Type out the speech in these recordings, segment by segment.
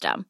system.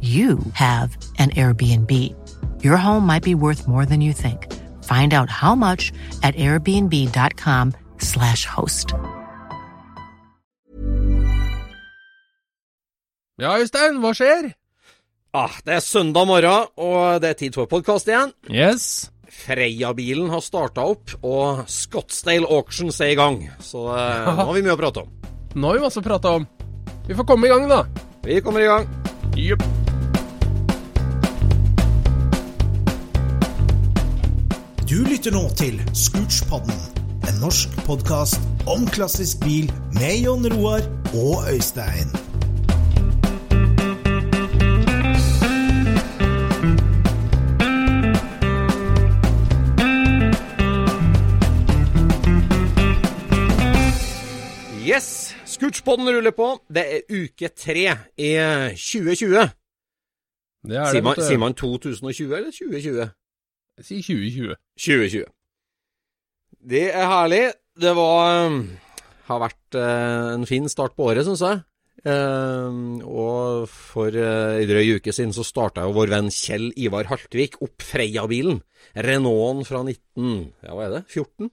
you have an Airbnb. Your home might be worth more than you think. Find out how much at airbnb.com/slash host. Ja, Øystein, hva skjer? Ah, det er søndag morgen, og det er tid for podkast igjen. Yes. Freia-bilen har starta opp, og Scottsdale Auctions er i gang. Så eh, nå har vi mye å prate om. Nå har vi masse å prate om. Vi får komme i gang, da. Vi kommer i gang. Jupp. Du lytter nå til Scootspodden, en norsk podkast om klassisk bil med Jon Roar og Øystein. Yes, Scootspodden ruller på. Det er uke tre i 2020. Det er Sier man, sier man 2020 eller 2020? Jeg sier 2020. 2020. Det er herlig. Det var um, Har vært eh, en fin start på året, syns jeg. Eh, og for uh, ei drøy uke siden så starta jo vår venn Kjell Ivar Haltvik opp Freia-bilen. Renaulten fra 19... Ja, hva er det? 14?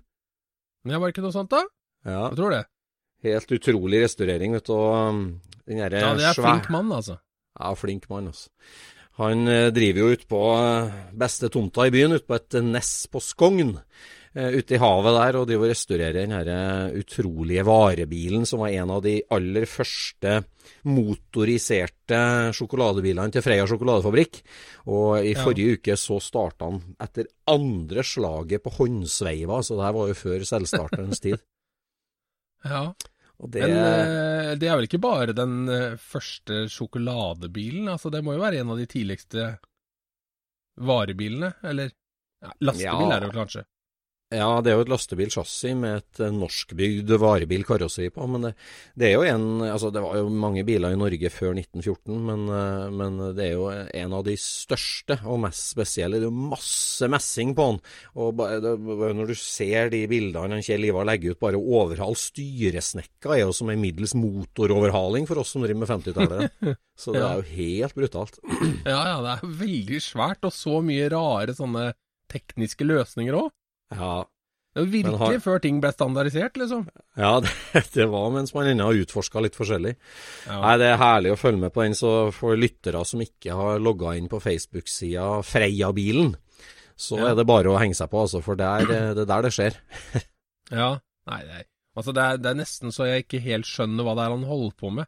Ja, var det ikke noe sånt, da? Ja. Jeg tror det. Helt utrolig restaurering, vet du. Og um, den derre Ja, det er svær- flink mann, altså. Ja, flink mann, altså. Han eh, driver jo ute på eh, beste tomta i byen, ute på et ness på Skogn. eh, Ute i havet der, og driver og restaurerer den her utrolige varebilen som var en av de aller første motoriserte sjokoladebilene til Freia sjokoladefabrikk. Og i Ja. forrige uke så starta han etter andre slaget på håndsveiva, så det her var jo før selvstarterens tid. Ja. Det, Men eh, det er vel ikke bare den eh, første sjokoladebilen? Altså, det må jo være en av de tidligste varebilene, eller? Ja, lastebil Ja. er det jo kanskje. Ja, det er jo et lastebilchassis med et eh, norskbygd varebilkarosseri på, men det, det er jo en Altså, det var jo mange biler i Norge før 1914, men, eh, men det er jo en av de største og mest spesielle. Det er jo masse messing på den. Og det, når du ser de bildene Kjell Ivar legger ut, bare overhal styresnekka er jo som en middels motoroverhaling for oss som driver med 50-tallet. Så det er jo helt brutalt. Ja, ja, det er veldig svært, og så mye rare sånne tekniske løsninger òg. Ja, Det var virkelig har- før ting ble standardisert, liksom. Ja, det, det var mens man ennå utforska litt forskjellig. Ja. Nei, Det er herlig å følge med på den, så for lyttere som ikke har logga inn på Facebook-sida Freia-bilen, så Ja. er det bare å henge seg på, altså, for det er det er der det skjer. Ja. Nei, nei. Altså, det er, det er nesten så jeg ikke helt skjønner hva det er han holder på med.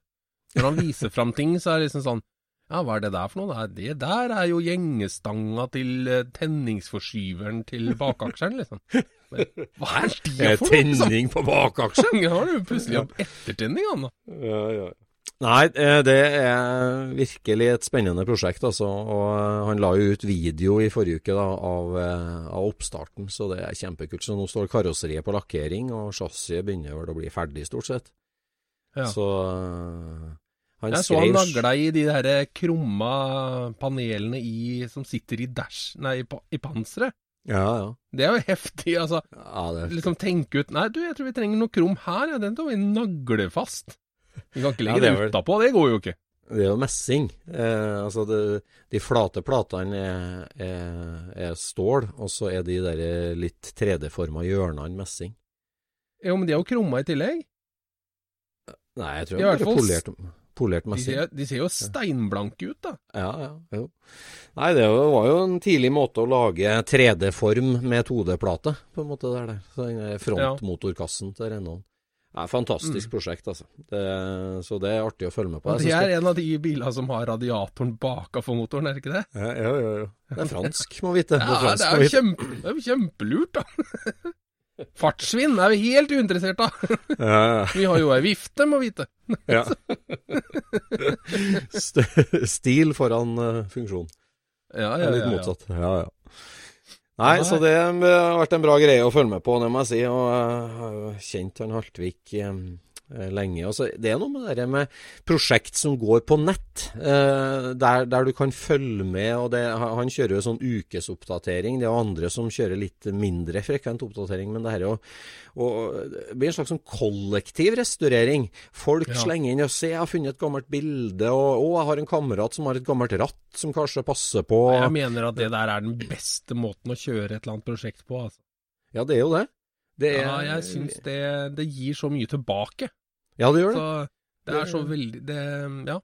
Når han viser fram ting, så er det liksom sånn Ja, hva er det der for noe? Nei, Det der er jo gjengestanga til eh, tenningsforskyveren til bakaksjeren, liksom. Hva er det for noe? liksom? Tenning på bakaksjen! Ja, har du plutselig hatt ettertenning, han da. Ja, ja. Nei, eh, det er virkelig et spennende prosjekt, altså. Og eh, han la jo ut video i forrige uke da, av, av oppstarten, så det er kjempekult. Så nå står karosseriet på lakkering, og chassiset begynner vel å bli ferdig, stort sett. Ja. Så han Jeg så han nagla i de der krumma panelene i, som sitter i dash, nei, i, i panseret. Ja, ja. Det er jo heftig, altså. ja det er heftig. Liksom tenke ut Nei, du, jeg tror vi trenger noe krum her, ja. Den tar vi naglefast. Vi kan ikke Ja, legge er det vel- utapå, det går jo ikke. Det er jo messing. Eh, altså det, de flate platene er, er, er stål, og så er de der litt 3D-forma hjørnene messing. Jo, men de er jo krumma i tillegg. Nei, jeg tror de det er hvert fall polert, masse. De ser, de ser jo steinblanke ut, da. Ja, ja, jo. Nei, det var jo en tidlig måte å lage 3D-form med 2D-plate, på en måte der. der. Så den frontmotorkassen til Renault. et fantastisk prosjekt, altså. Det, så det er artig å følge med på. Det er en av de bilene som har radiatoren bakafor motoren, er det ikke det? Ja, ja, ja, ja. Det er fransk, må vite. Det Ja, er fransk, det er jo kjempe, det er jo kjempelurt, da. Fartssvinn er vi helt uinteressert av. Vi har jo ei vifte, må vite. Ja. Stil foran eh, funksjon. Ja, ja, ja, litt motsatt. Ja, ja. Nei, Nei. så det har vært en bra greie å følge med på, det må jeg si. Og jeg har jo kjent han Haltvik eh, eh, lenge. Altså, det er noe med det med prosjekt som går på nett, eh, der, der du kan følge med. og det, Han kjører jo sånn ukesoppdatering. Det er jo andre som kjører litt mindre frekvent oppdatering. Men det her er jo og det blir en slags sånn kollektiv restaurering. Folk Ja. slenger inn og ser, jeg har funnet et gammelt bilde, og å, jeg har en kamerat som har et gammelt ratt som kanskje passer på. Jeg mener at det der er den beste måten å kjøre et eller annet prosjekt på. Altså. Ja, det er jo det. Det er, Ja, jeg syns det, det gir så mye tilbake. Ja, det gjør det. Så det er så veldig det, Ja.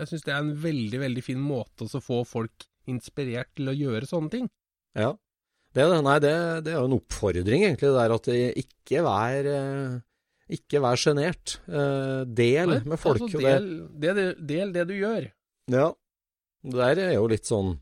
Jeg syns det er en veldig, veldig fin måte å få folk inspirert til å gjøre sånne ting. Ja. Det. Nei, det, det er jo en oppfordring, egentlig, det der at ikke vær eh, ikke vær sjenert. Eh, del Nei, med folk. Altså, del, det, det, del det du gjør. ja. Det der er jo litt sånn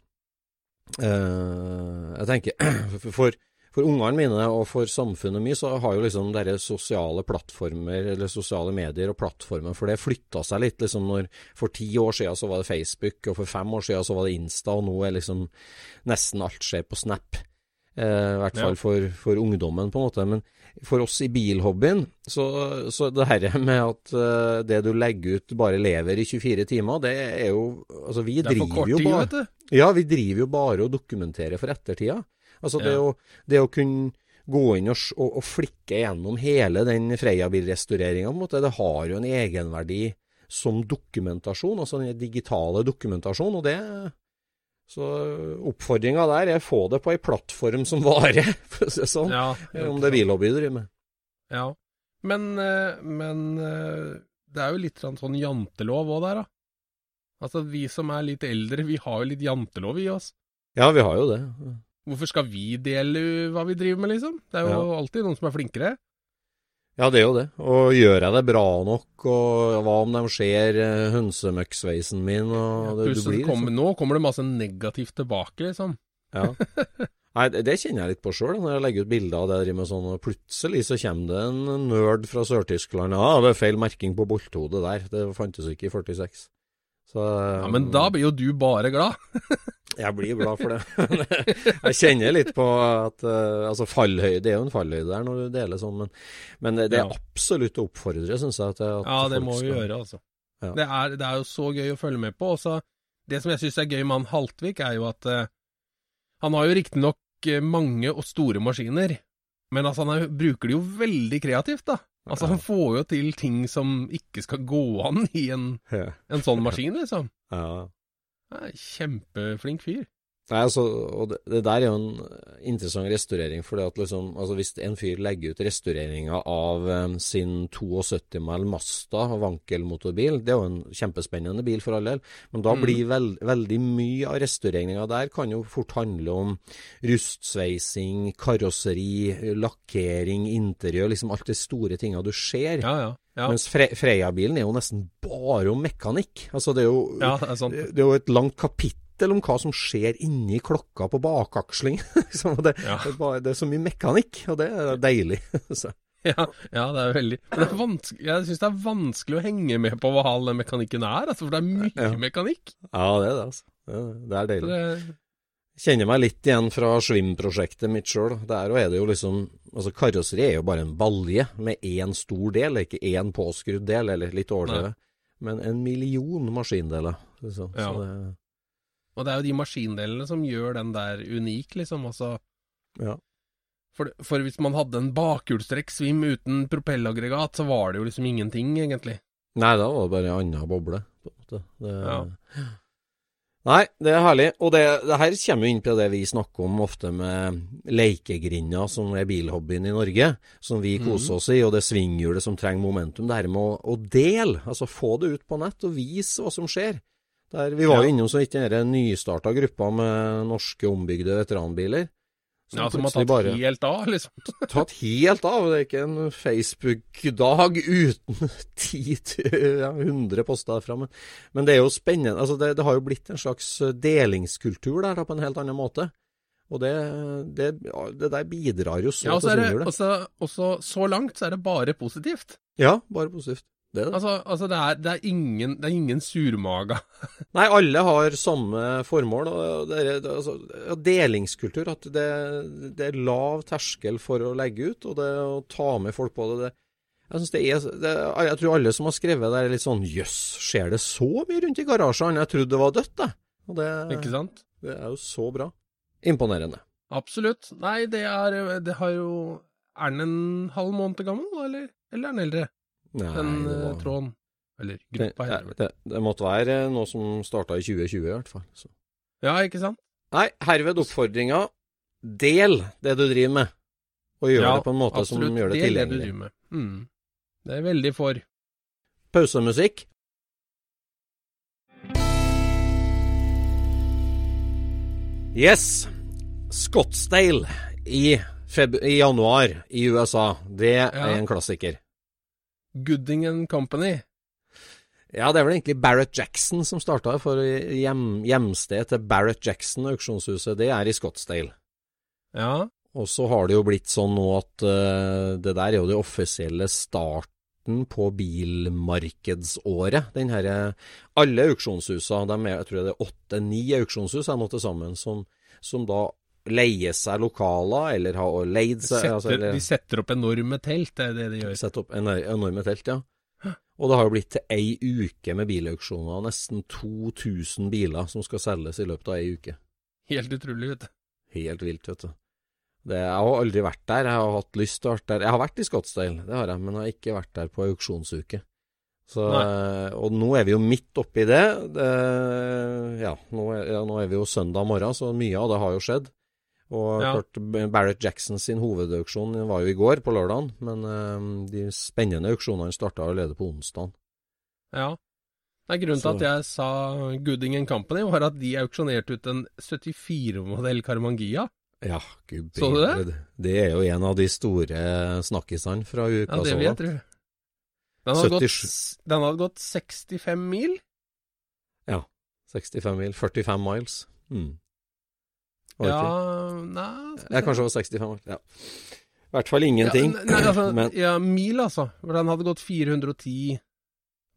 uh, Jeg tenker For, for ungene mine og for samfunnet mye, så har jo liksom dere sosiale plattformer, eller sosiale medier og plattformer, for det flytta seg litt. liksom når For ti år siden så var det Facebook, og for fem år siden så var det Insta, og nå er liksom nesten alt skjer på Snap. Eh, I hvert Ja. fall for, for ungdommen, på en måte. Men for oss i bilhobbyen, så, så det her med at uh, det du legger ut bare lever i 24 timer, det er jo Altså, vi er driver jo tid, bare du. ja, vi driver jo bare og dokumenterer for ettertida. Altså det, å, det å kunne gå inn og, og, flikke gjennom hele den Freia-bilrestaureringa, det har jo en egenverdi som dokumentasjon, altså den digitale dokumentasjon, og det Så oppfordringa der er få det på ei plattform som varer, for å si det sånn. Ja, om det er billobby du driver med. Ja. Men, eh, men eh, det er jo litt sånn, sånn jantelov òg der, da. Altså, vi som er litt eldre, vi har jo litt jantelov i oss. Ja, vi har jo det. Hvorfor skal vi dele hva vi driver med, liksom? Det er jo Ja. alltid noen som er flinkere. Ja, det er jo det. Og gjør jeg det bra nok, og hva om de ser eh, hønsemøkksveisen min, og det, du Plutselig blir liksom- kommer, nå kommer det masse negativt tilbake, liksom. Ja. Nei, det, det kjenner jeg litt på sjøl, når jeg legger ut bilder av det jeg driver med sånn, og plutselig så kommer det en nerd fra Sør-Tyskland. Ja, det er feil merking på bolthodet der, det fantes ikke i 46. Så Ja, Men da blir jo du bare glad. Jeg blir glad for det. jeg kjenner litt på at eh, Altså, fallhøyde Det er jo en fallhøyde der når du deler sånn, men, men det, det er absolutt å oppfordre, syns jeg. At, at Ja, det må vi skal- gjøre, altså. Ja. Det, er, det er jo så gøy å følge med på. Også, det som jeg syns er gøy med han Haltvik, er jo at uh, han har jo riktignok eh, mange og store maskiner, men altså han er, bruker det jo veldig kreativt, da. Altså Han får jo til ting som ikke skal gå an i en, en sånn maskin, liksom. Ja. Kjempeflink fyr. Nei, altså, og det, det der er jo en interessant restaurering, for at liksom, altså hvis en fyr legger ut restaureringa av um, sin 72 mæl Masta vankelmotorbil, det er jo en kjempespennende bil for all del, men da Mm. blir vel, veldig mye av restaureringa der kan jo fort handle om rustsveising, karosseri, lakkering, interiør, liksom alt de store tinga du ser. Ja, ja. ja. Mens Fre Freia-bilen er jo nesten bare om mekanikk. Altså det er jo det er det det er jo et langt kapittel om hva som skjer inni klokka på bakaksling. Liksom, det, Ja. det, er det så mye mekanikk, og det er deilig. Ja, ja, det er veldig det er jeg syns det er vanskelig å henge med på hva all den mekanikken er, altså, for det er mye Ja. mekanikk. Ja, det er det, altså. Det, det er deilig. det, Kjenner meg litt igjen fra svimprosjektet mitt sjøl. Der er det jo liksom Altså, karosseri er jo bare en balje med én stor del, ikke én påskrudd del, eller litt overdrevet. Men en million maskindeler. Liksom. Ja. Så det, og det er jo de maskindelene som gjør den der unik, liksom. Altså, ja. for, for hvis man hadde en bakhjulstrekk svim uten propellaggregat, så var det jo liksom ingenting, egentlig. Nei, da var det bare en annen boble, på en måte. Det, Ja. Nei, det er herlig. Og det, det her kommer jo inn på det vi snakker om ofte med lekegrinder, som er bilhobbyen i Norge, som vi koser oss i, og det svinghjulet som trenger momentum. Det her med å, å dele, altså få det ut på nett og vise hva som skjer. Der, vi var jo innom så vidt den nystarta gruppa med norske ombygde veteranbiler. Ja, som har tatt tatt helt av, liksom. tatt helt av. Det er ikke en Facebook-dag uten 10 ja, 100 poster derfra. Men, men det er jo spennende. Altså, det, det har jo blitt en slags delingskultur der da, på en helt annen måte. Og det, det, ja, det der bidrar jo så Ja, og så til det også, også så langt så er det bare positivt. Ja, bare positivt. Det er det. Altså, altså det, er, det, er ingen, det er ingen surmaga. Nei, alle har samme formål. og det er, det, altså, delingskultur. At det, det er lav terskel for å legge ut, og det å ta med folk på det. jeg, synes det er, jeg tror alle som har skrevet det, er litt sånn Jøss, skjer det så mye rundt i garasjene? Jeg trodde det var dødt, jeg. Og det, Ikke sant? det er jo så bra. Imponerende. Absolutt. Nei, det er Det har jo Er den en halv måned gammel, eller? Eller er den eldre? Nei, Den eh, var, tråden. Eller gruppa, det det, det måtte være noe som starta i 2020, i hvert fall. Så. Ja, ikke sant? Nei, herved oppfordringa. Del det du driver med, og gjør ja, det på en måte som gjør det tilgjengelig. Absolutt, del det du driver med. Mm. Det er veldig for. Pausemusikk. Yes. Scottsdale i, feb i januar i USA. Det er en klassiker. Gooding and Company. Ja, det er vel egentlig Barrett Jackson som starta for hjem, hjemstedet til Barrett Jackson, auksjonshuset. Det er i Scottsdale. Ja. Og så har det jo blitt sånn nå at uh, det der er jo det offisielle starten på bilmarkedsåret. Den herre Alle auksjonshusene, de er, jeg tror det er åtte-ni auksjonshus er nå til sammen, som, som da leier seg lokaler, eller ha leid seg Setter, altså, eller, de setter opp enorme telt, det er det de gjør. Setter opp en enorme telt, ja. Og det har jo blitt til ei uke med bilauksjoner, nesten 2000 biler som skal selges i løpet av ei uke. Helt utrolig, vet du. Helt vilt, vet du. Det, jeg har aldri vært der, jeg har hatt lyst til å vært der. Jeg har vært i Scottsdale, det har jeg, men jeg har ikke vært der på auksjonsuke. Så, og nå er vi jo midt oppi det. det ja, nå er, ja, nå er vi jo søndag morgen, så mye av det har jo skjedd. Og Ja. klart, Barrett Jackson sin hovedauksjon var jo i går, på lørdagen, men eh, de spennende auksjonene starta allerede på onsdag. Ja. Nei, grunnen til at jeg sa Gooding Company, var at de auksjonerte ut en 74-modell Carmangia. Ja, gud Så du det? Det er jo en av de store snakkisene fra uka Ja, det vil jeg tro. Den hadde, gått, den hadde gått 65 mil. Ja. 65 mil. 45 miles. Mm. Var Ja, nei vi Ja, kanskje var 65 år. Ja. I hvert fall ingenting. Ja, nei, altså, Men, ja, mil, altså. For den hadde gått 410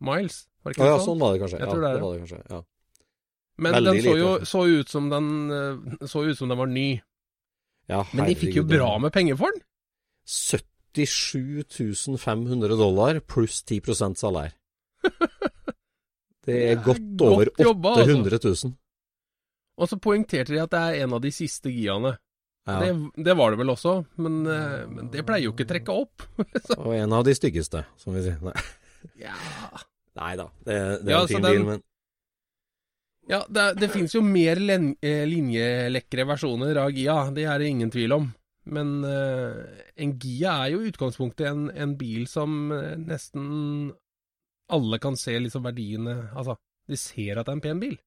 miles. Var det ikke ja, sånn? sånn var det kanskje. Jeg Ja, tror det er det var det kanskje. Ja. Men veldig den så jo altså. så ut som den eh, Så ut som den var ny. ja, Men de fikk jo bra med penger for den. 77 500 dollar pluss 10 salær. Det er Det er godt godt over jobba, altså. 800 000. Og så poengterte de at det er en av de siste giaene. Ja. Det, det var det vel også, men, eh, men det pleier jo ikke å trekke opp. Og en av de styggeste, som vi sier. Nei, ja, Nei da, det, det er Ja, en fin den- bil, men ja det, det fins jo mer len, eh, linjelekre versjoner av Gia, det er det ingen tvil om. Men uh, en Gia er jo i utgangspunktet en, en bil som nesten alle kan se liksom verdiene Altså, de ser at det er en pen bil.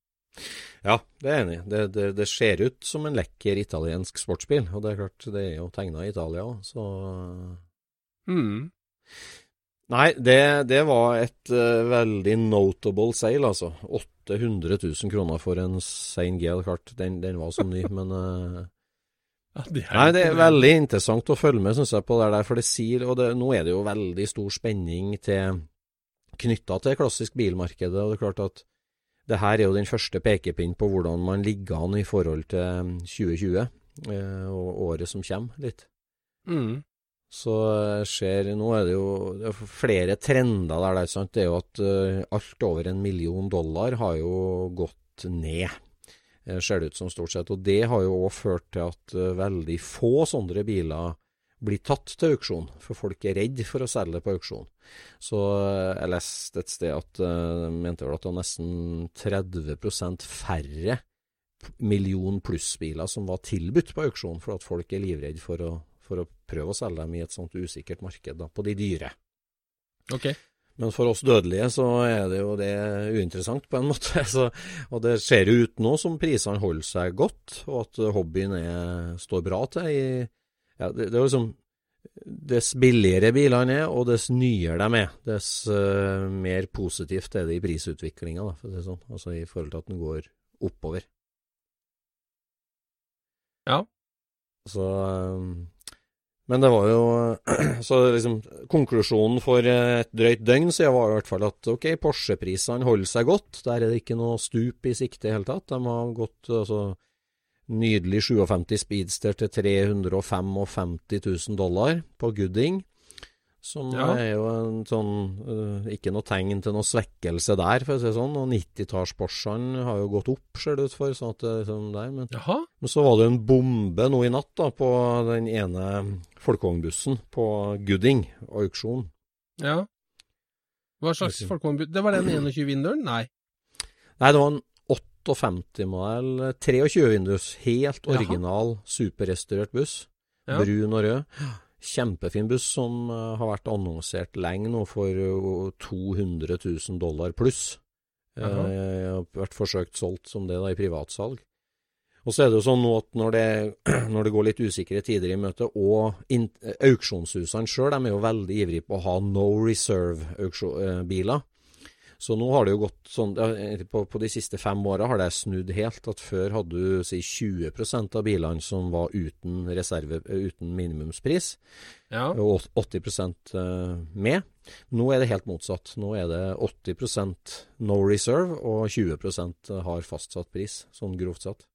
Ja, det er jeg enig i. Det, det, det ser ut som en lekker italiensk sportsbil, og det er klart, det er jo tegna i Italia òg, så Mm. Nei, det, det var et uh, veldig notable sale, altså. 800 000 kroner for en Sein Gale, klart. Den, den var som ny, men uh, Ja, det er Nei, det er veldig interessant å følge med, synes jeg, på det der. For det sier Og det, nå er det jo veldig stor spenning til knytta til klassisk bilmarkedet. Og det er klart at det her er jo den første pekepinn på hvordan man ligger an i forhold til 2020, eh, og året som kommer, litt. Mm. Så ser Nå er det jo det er flere trender der. Det er, sant? det er jo at eh, alt over en million dollar har jo gått ned, eh, ser det ut som stort sett. Og det har jo òg ført til at eh, veldig få sånne biler blir tatt til auksjon, for folk er redd for å selge på auksjon. Så eh, jeg leste et sted at de mente vel at det var nesten 30% færre million pluss-biler som var tilbudt på auksjon, for at folk er livredde for å, for å prøve å selge dem i et sånt usikkert marked da, på de dyre. Ok. Men for oss dødelige så er det jo det uinteressant på en måte. Så, og det ser jo ut nå som prisene holder seg godt, og at hobbyen er, står bra til. I, ja, det, det er liksom Dess billigere bilene er, og dess nyere de er, dess uh, mer positivt er det i prisutviklinga, for å si det sånn. Altså i forhold til at den går oppover. Ja. Så um, Men det var jo Så liksom konklusjonen for et drøyt døgn siden var i hvert fall at ok, Porsche-prisene holder seg godt. Der er det ikke noe stup i sikte i hele tatt. De har gått altså nydelig 57 Speedster til 355 000 dollar på Gooding. Som Ja. er jo en sånn eh, Ikke noe tegn til noe svekkelse der, for å si det sånn. Og 90-talls Porschene har jo gått opp, ser det ut for. Sånn at det liksom der, men men så var det jo en bombe nå i natt da, på den ene folkevognbussen på Gooding, auksjon. Ja. Hva slags folkevognbuss Det var den 21-vinderen? Nei. Nei, det var en 58-modell, 23 vindus, helt Jaha. original, superrestaurert buss. Ja. Brun og rød. Kjempefin buss som eh, har vært annonsert lenge nå for eh, 200 000 dollar pluss. Uh, Jeg har vært forsøkt solgt som det da i privatsalg. Og så er det jo sånn nå at når det, når det går litt usikre tider i møte, og auksjonshusene sjøl er jo veldig ivrige på å ha no reserve-biler. Så nå har det jo gått sånn På, på de siste fem åra har det snudd helt. At før hadde du si 20% av bilene som var uten reserve, uten minimumspris, Ja. og 80 eh, med. Nå er det helt motsatt. Nå er det 80% no reserve, og 20% har fastsatt pris, sånn grovt sett.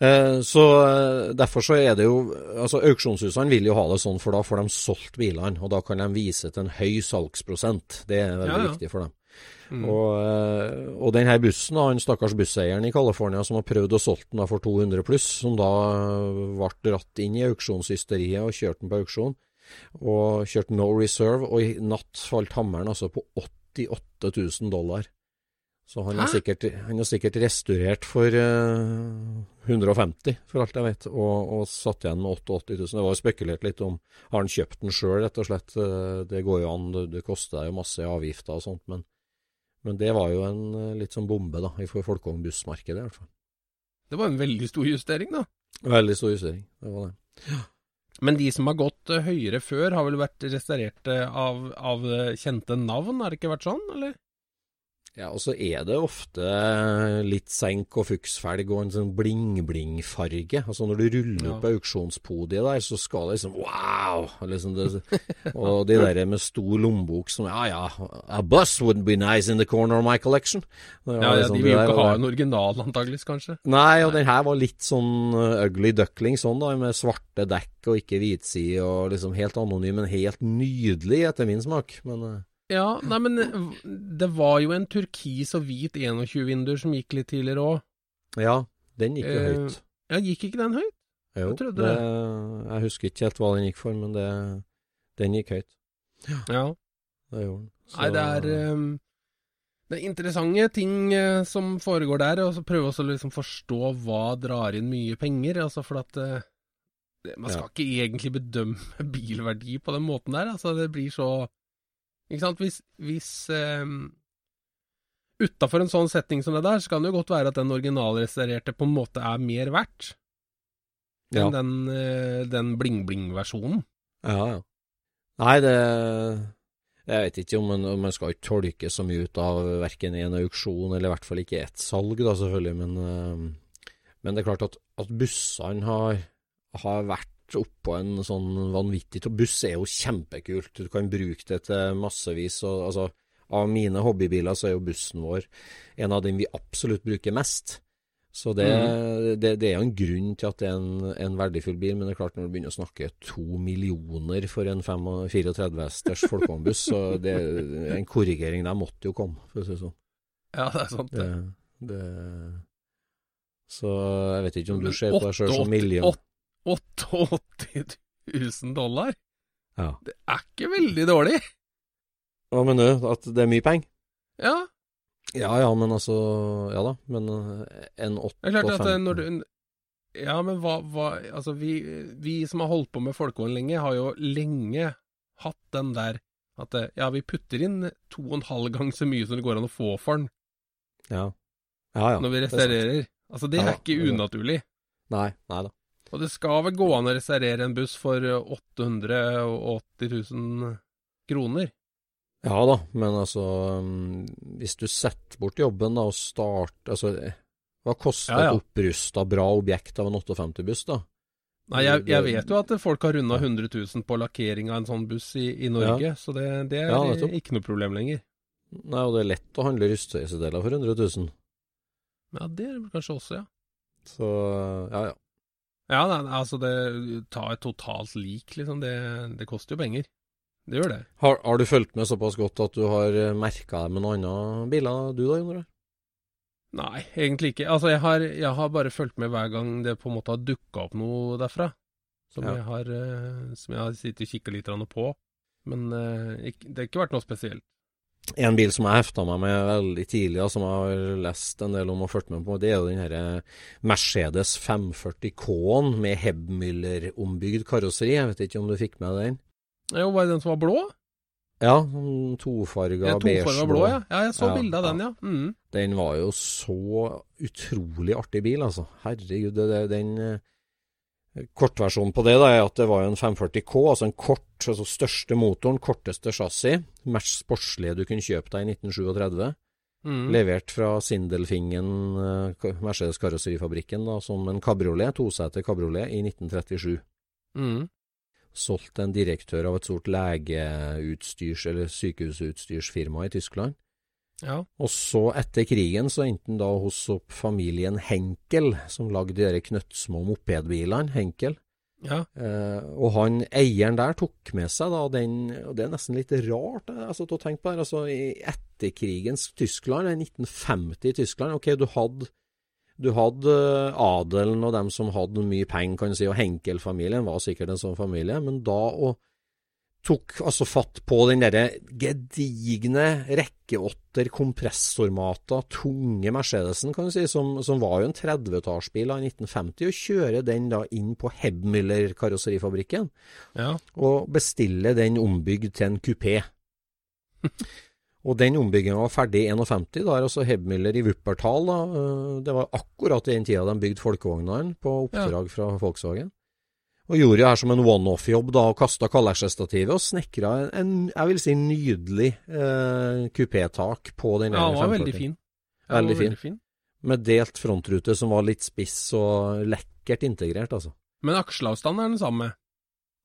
Eh, Så eh, Derfor så er det jo altså Auksjonshusene vil jo ha det sånn, for da får de solgt bilene. Og da kan de vise til en høy salgsprosent. Det er veldig Ja, ja. viktig for dem. Mm. Og, eh, og denne bussen, han stakkars busseieren i California som har prøvd å solge den for 200 pluss, som da ble dratt inn i auksjonshysteriet og kjørt den på auksjon, og kjørte no reserve, og i natt falt hammeren altså på 88 000 dollar. Så han har, sikkert, han har sikkert restaurert for uh, 150, for alt jeg vet, og, og satt igjen med 88 000. Det var jo spekulert litt om Har han kjøpt den sjøl, rett og slett? Eh, Det går jo an, det, det koster jo masse avgifter og sånt, men, men det var jo en eh, litt sånn bombe, da, i for folkevognbussmarkedet i hvert fall. Det var en veldig stor justering, da. Veldig stor justering, det var det. Men de som har gått eh, høyere før, har vel vært restaurert eh, av, av eh, kjente navn, har det ikke vært sånn, eller? Ja, og så er det ofte litt senk og fuksfelg og en sånn bling-bling-farge. Altså når du ruller Ja. opp auksjonspodiet der, så skal det liksom wow! Liksom det, og de der med stor lommebok som ja ja, a bus wouldn't be nice in the corner of my collection. Ja, ja liksom De vil jo ikke ha en original, antageligvis, kanskje. Nei, og den her var litt sånn uh, ugly duckling, sånn da, med svarte dekk og ikke hvitside, og liksom helt anonym, men helt nydelig etter min smak. Men uh, Ja, nei, men eh, det var jo en turkis og hvit 21-vinduer som gikk litt tidligere òg. ja, den gikk jo Eh, høyt. Ja, gikk ikke den høyt? Jo, jeg det, jeg husker ikke helt hva den gikk for, men det, den gikk høyt. Ja. ja. Det gjorde den. Så- Nei, det er um, Det er interessante ting uh, som foregår der, og så prøve også å liksom forstå hva drar inn mye penger. Altså for at Uh, Man skal Ja. ikke egentlig bedømme bilverdi på den måten der. Altså det blir så Ikke sant. Hvis, hvis um, Utafor en sånn setting som det der, så kan det jo godt være at den originalrestaurerte på en måte er mer verdt ja. enn den, eh, den bling-bling-versjonen. ja, ja. Nei, det Jeg vet ikke om man, man skal ikke tolke så mye ut av verken en auksjon, eller i hvert fall ikke ett salg, da, selvfølgelig, men, eh, men det er klart at, at bussene har har vært oppå en sånn vanvittig Buss er jo kjempekult. Du kan bruke det til massevis. Og, altså, av mine hobbybiler så er jo bussen vår en av dem vi absolutt bruker mest. Så det, mm. det, det, er jo en grunn til at det er en, en, verdifull bil, men det er klart når du begynner å snakke to millioner for en 34 hesters folkevognbuss, så det, en korrigering der måtte jo komme, for å si det sånn. Ja, det er sant, det. det så jeg vet ikke om du ser på deg sjøl som million. 88 000 dollar? Ja. Det er ikke veldig dårlig. Hva mener du? At det er mye penger? Ja, ja ja, men altså Ja da, men eh, en 8 Det er klart at eh, når du Ja, men hva, hva Altså, vi, vi, som har holdt på med folkehånd lenge, har jo lenge hatt den der at eh, ja, vi putter inn to og en halv gang så mye som det går an å få for den. Ja. Ja, ja. Når vi restaurerer. Altså, det ja, er ikke unaturlig. Nei, nei da. Og det skal vel gå an å reservere en buss for 880 000 kroner? Ja da, men altså um, Hvis du setter bort jobben da og starter Altså, hva koster ja, ja. et opprusta bra objekt av en 58-buss, da? Nei, jeg, jeg, vet jo at folk har runda 100 000 på lakkering av en sånn buss i, i Norge, ja. så det, det er ikke noe problem lenger. Nei, og det er lett å handle rustøysedeler for 100 000. Ja, det er det kanskje også, ja. Så, ja ja. Ja, altså det Ta et totalt lik, liksom. Det, det koster jo penger. Det gjør det. Har, har, du fulgt med såpass godt at du har eh, merka deg med noen andre biler, du da, Jon Nei, egentlig ikke. Altså, jeg har, jeg har, bare fulgt med hver gang det på en måte har dukka opp noe derfra. Som, ja. jeg, har, som jeg har sittet og kikka litt på. Men uh, det har ikke vært noe spesielt. En bil som jeg hefta meg med veldig tidlig, og som jeg har lest en del om og fulgt med på, det er jo den Mercedes 540K-en med Hebmüller-ombygd karosseri. Jeg vet ikke om du fikk med den? Jo, var det den som var blå? Ja, tofarga ja, beige blå. Ja. ja, jeg så ja, bilde av den, ja. Mm. Den var jo så utrolig artig bil, altså. Herregud, det, det, den eh, Kortversjonen på det da, er at det var en 540K, altså en kort, altså største motoren, korteste chassis. Mest sportslige du kunne kjøpe deg i 1937. Mm. Levert fra Sindelfingen, uh, Mercedes Karosserifabrikken, som en kabriolet, toseter kabriolet, i 1937. Mm solgt en direktør av et stort legeutstyrs- eller sykehusutstyrsfirma i Tyskland. Ja. Og så, etter krigen, så endte han da hos familien Henkel, som lagde de knøttsmå mopedbilene, Henkel. Ja. Eh, og han eieren der tok med seg da den Og det er nesten litt rart altså, å tenke på det. Altså, I etterkrigens Tyskland, 1950 i Tyskland Ok, du hadde du hadde eh, adelen og dem som hadde mye penger, kan du si, og Henkel-familien var sikkert en sånn familie, men da å tok altså fatt på den derre gedigne rekkeåtter kompressormata, tunge Mercedesen, kan du si, som, som var jo en 30-tallsbil av 1950, og kjøre den da inn på Hebmüller-karosserifabrikken, ja. og bestille den ombygd til en kupé. Og den ombygginga var ferdig i 51. Da er altså Hebmüller i Wuppertal. Da. Eh, det var akkurat i den tida de bygde folkevognene på oppdrag ja. fra Volkswagen. Og gjorde det her som en one-off-jobb da, og kasta kallersestativet og snekra en, en, jeg vil si, nydelig eh, kupétak på den Ja, den var veldig fin. Veldig, fin. veldig fin. Med delt frontrute som var litt spiss og lekkert integrert, altså. Men aksjeavstanden er den samme?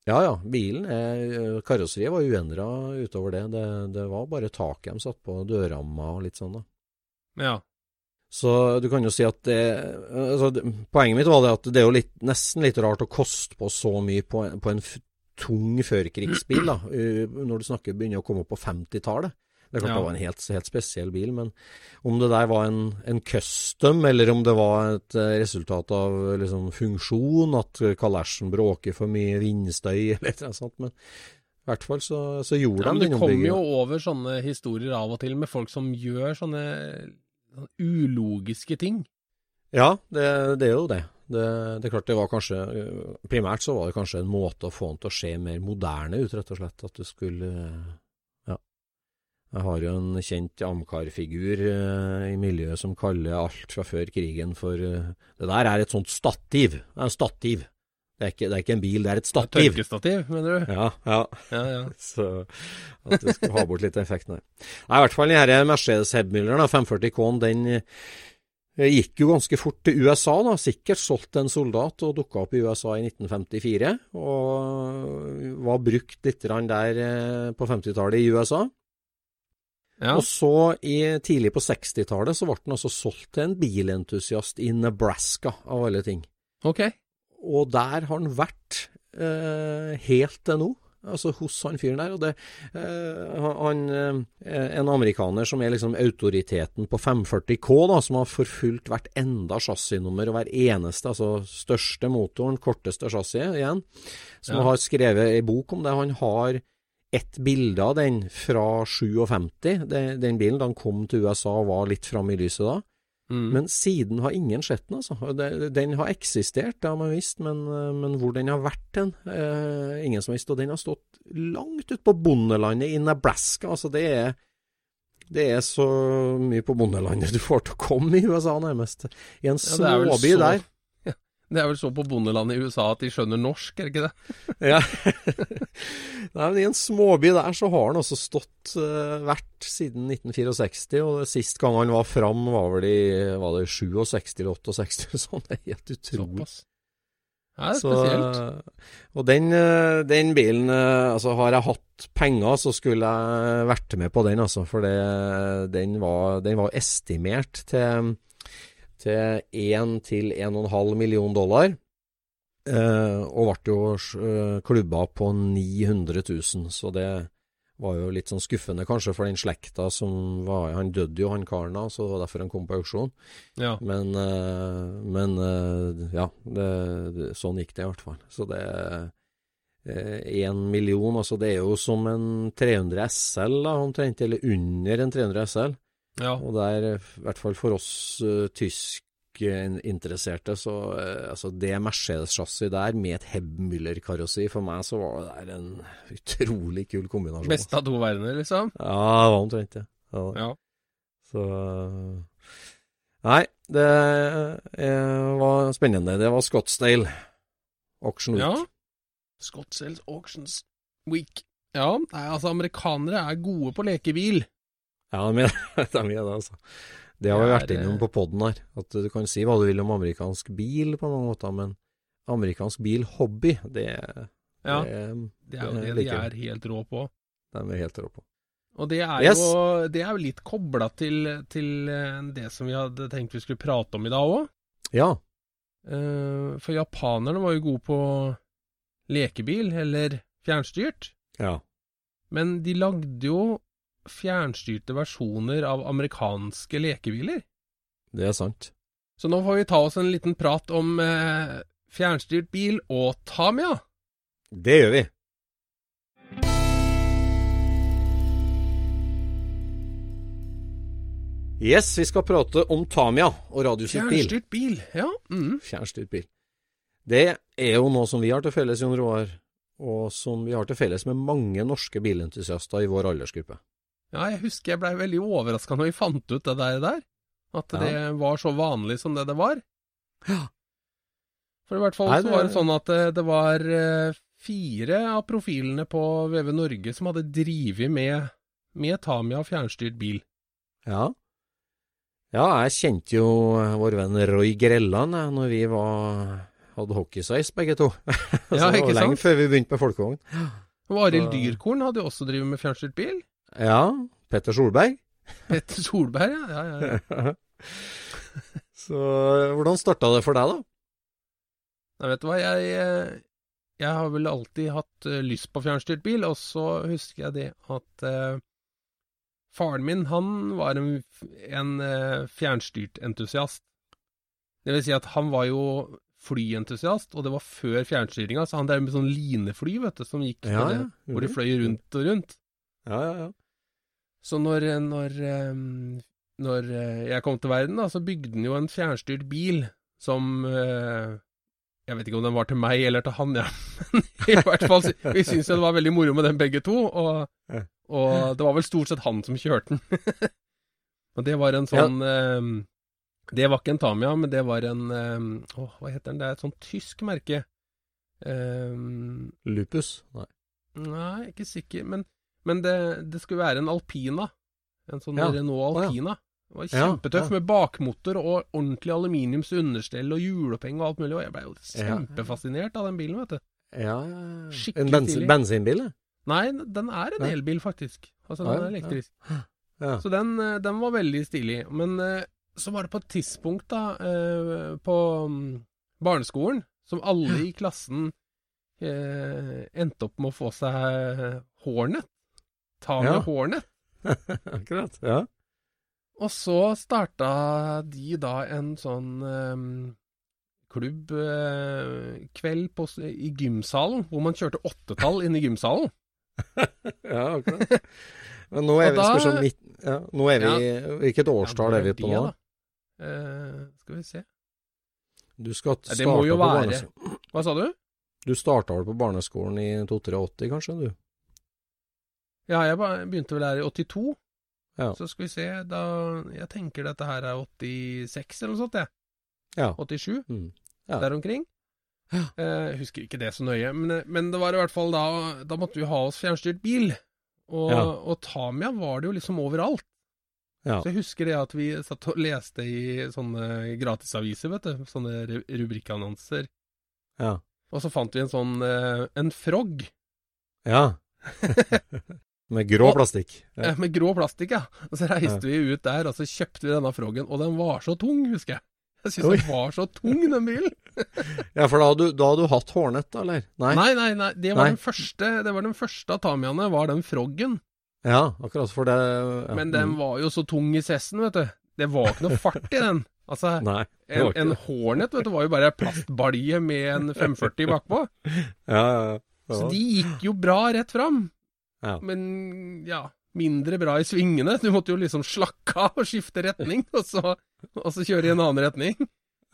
Ja ja, bilen er, karosseriet var uendra utover det. det. det. var bare taket de satt på, dørramma og litt sånn, da. Ja. Så du kan jo si at det, altså, Poenget mitt var det at det er jo litt, nesten litt rart å koste på så mye på, på en tung førkrigsbil, da, når du snakker begynner å komme opp på 50-tallet. Det er klart ja. det var en helt, helt, spesiell bil, men om det der var en, en, custom, eller om det var et eh, resultat av liksom, funksjon, at kalesjen bråker for mye vindstøy eller noe sånt, men i hvert fall så, så gjorde ja, de den ombygginga. Du kommer jo over sånne historier av og til med folk som gjør sånne ulogiske ting. Ja, det, det, er jo det. det. Det, er klart det var kanskje Primært så var det kanskje en måte å få den til å se mer moderne ut, rett og slett. At du skulle jeg har jo en kjent Amcar-figur uh, i miljøet som kaller alt fra før krigen for uh, Det der er et sånt stativ. Det er en stativ. Det er, ikke, det er ikke en bil, det er et stativ. Tørkestativ, mener du? Ja, ja. ja, ja. Så at du skal ha bort litt effekt der. Nei, i hvert fall den Mercedes Hebmüller 540 K-en, den gikk jo ganske fort til USA, da. Sikkert solgt en soldat og dukka opp i USA i 1954. Og var brukt litt der eh, på 50-tallet i USA. Ja. Og så i, tidlig på 60-tallet så ble den altså solgt til en bilentusiast i Nebraska, av alle ting. Ok. Og der har han vært eh, helt til nå. Altså hos han fyren der. Og det, eh, han, eh, en amerikaner som er liksom autoriteten på 540K, da, som har forfulgt hvert enda chassisnummer og hver eneste, altså største motoren, korteste chassis igjen, som Ja. har skrevet ei bok om det. Han har ett bilde av den fra 57, den, den bilen da han kom til USA og var litt framme i lyset da. Mm. Men siden har ingen sett den, altså. Den har eksistert, det har man visst, men, eh, men hvor den har vært den, eh, ingen som har visst. Og den har stått langt ute på bondelandet i Nebraska. Altså, det er det er så mye på bondelandet du får til å komme i USA, nærmest. I en Ja, småby der. Det er vel så på bondelandet i USA at de skjønner norsk, er det ikke det? Ja. Nei, men I en småby der så har han også stått uh, vært siden 1964, og sist gang han var fram var vel i var det 67 eller 68, sånn. Det er helt utrolig. Såpass. Ja, det er Så, spesielt. og den, eh, den bilen eh, Altså, har jeg hatt penger, så skulle jeg vært med på den, altså. For det, den, var, den var estimert til, til 1 til 1,5 million dollar. Eh, og ble jo eh, klubba på 900 000, så det var jo litt sånn skuffende kanskje for den slekta som var Han døde jo, han karen da, så det var derfor han kom på auksjon. Ja. Men, eh, men ja, det, det, sånn gikk det i hvert fall. Så det Én million, altså det er jo som en 300 SL, da, omtrent, eller under en 300 SL. Ja. Og der, i hvert fall for oss uh, tyskinteresserte, så uh, altså det Mercedes-chassis der med et Hebmüller-karossi, for meg så var det der en utrolig kul kombinasjon. Beste av to verdener, liksom. Ja, det var omtrent det. Ja. Ja. Så Nei, det eh, var spennende. Det var Scottsdale Auction Week. ja. Scottsdale Auctions Week. Ja, nei, altså amerikanere er gode på lekebil. Ja, de er de er det, altså. Det har vi vært innom på poden her. At du kan si hva du vil om amerikansk bil på mange måter, men amerikansk bil-hobby, det, Ja, det, det er jo det det de er helt rå på. de er helt rå på. Og det er, Yes. jo, det er jo litt kobla til, til eh, det som vi hadde tenkt vi skulle prate om i dag òg. Ja. For japanerne var jo gode på lekebil, eller fjernstyrt. Ja. Men de lagde jo fjernstyrte versjoner av amerikanske lekebiler. Det er sant. Så nå får vi ta oss en liten prat om eh, fjernstyrt bil og Tamia. Det gjør vi. Yes, vi skal prate om Tamia og radiostyrt bil. Fjernstyrt bil, ja. Mm. Fjernstyrt bil. Det er jo noe som vi har til felles, Jon Roar, og som vi har til felles med mange norske bilentusiaster i vår aldersgruppe. Ja, jeg husker jeg blei veldig overraska når vi fant ut det der. der. At Ja. det var så vanlig som det det var. Ja. For i hvert fall Nei, så var det sånn at det, det var eh, fire av profilene på VV Norge som hadde drevet med, med Tamia fjernstyrt bil. Ja. Ja, jeg kjente jo vår venn Roy Grelland når vi var, hadde hockeysveis begge to. Ja, det ikke var lenge før vi begynte med folkevogn. Og Arild Dyrkorn hadde jo også drevet med fjernstyrt bil. Ja, Petter Solberg. Petter Solberg, ja. ja, ja, ja. Så hvordan starta det for deg, da? Nei, vet du hva, jeg, eh, jeg har vel alltid hatt eh, lyst på fjernstyrt bil, og så husker jeg det at eh, faren min, han var en, en eh, fjernstyrt entusiast. Det vil si at han var jo flyentusiast, og det var før fjernstyringa, så han drev med sånn linefly, vet du, som gikk Ja, det, hvor de fløy rundt og rundt. Ja, ja, ja. Så når, når, når eh, jeg kom til verden, da, så bygde den jo en fjernstyrt bil som eh, Jeg vet ikke om den var til meg eller til han, ja. Men i hvert fall, vi syntes det var veldig moro med den begge to, og, og det var vel stort sett han som kjørte den. og det var en sånn ja. Det var ikke en Tamia, men det var en Å, hva heter den? Det er et sånt tysk merke. Um, Lupus? Nei. Nei, ikke sikker, men, men det, det skulle være en Alpina. En sånn Ja. Renault Alpina. Det var kjempetøff med bakmotor og ordentlig aluminiums understell og hjuloppheng og alt mulig. Og jeg ble jo kjempefascinert av den bilen, vet du. Ja. Skikkelig En bensin, bensinbil? Nei, den er en elbil, faktisk. Altså, den er elektrisk. Ja. Så den, eh, den var veldig stilig. Men eh, så var det på et tidspunkt da, eh, på mm, barneskolen, som alle i klassen endte opp med å få seg Hornet. Ta med Ja. hårene. Akkurat. Ja. Og så starta de da en sånn um, klubbkveld uh, i gymsalen, hvor man kjørte åttetall inn i gymsalen. ja, akkurat. Men nå er vi, da, spørsmål, midt, ja, nå er vi Hvilket årstall Ja, er vi det på nå? Eh, skal vi se. Du skal starte på barneskolen. Hva sa du? Du starta vel på barneskolen i 82, kanskje? du? Ja, jeg begynte vel her i 82. Ja. Så skal vi se, da Jeg tenker dette her er 86 eller noe sånt, jeg. Ja. 87, Mm. Ja. der omkring. Ja. Eh, husker ikke det så nøye, men, men det var i hvert fall da Da måtte vi ha oss fjernstyrt bil. Og, Ja. og Tamia var det jo liksom overalt. Ja. Så jeg husker det at vi satt og leste i sånne gratisaviser, vet du. Sånne rubrikkannonser. Ja. Og så fant vi en sånn eh, En frog ja. Med grå Og- plastikk. Ja. eh, med grå plastikk, ja. Og så reiste vi ut der, og så kjøpte vi denne froggen, og den var så tung, husker jeg. Jeg syns den var så tung, den bilen. ja, for da hadde, du, da hadde du hatt Hornet, da, eller? Nei? Nei, nei, nei. Det var Nei. den første Det var den første av Tamiaene, var den froggen. Ja, akkurat for det ja. Men den mm. var jo så tung i sessen, vet du. Det var ikke noe fart i den. Altså, Nei. en, en. Hornet vet du, var jo bare plastbalje med en 540 bakpå. Ja, ja, ja. Så de gikk jo bra rett fram. Ja. Men ja, mindre bra i svingene. Du måtte jo liksom slakke av og skifte retning, og så, og så kjøre i en annen retning.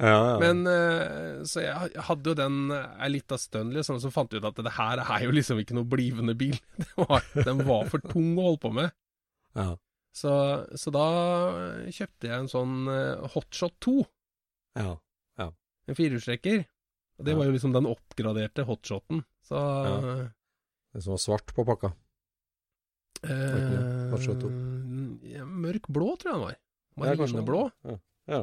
Ja, ja. Men eh, Så jeg hadde jo den ei lita stund, liksom, så fant jeg ut at det her er jo liksom ikke noe blivende bil. Det var, den var for tung å holde på med. ja. Så, så da kjøpte jeg en sånn eh, Hotshot 2, ja. en firehjulstrekker. Det Ja. var jo liksom den oppgraderte hotshoten. Så Ja. Det som var svart på pakka. Eh, ikke det? Hotshot 2? ja, Mørk blå, tror jeg den var. Marineblå. Ja. ja.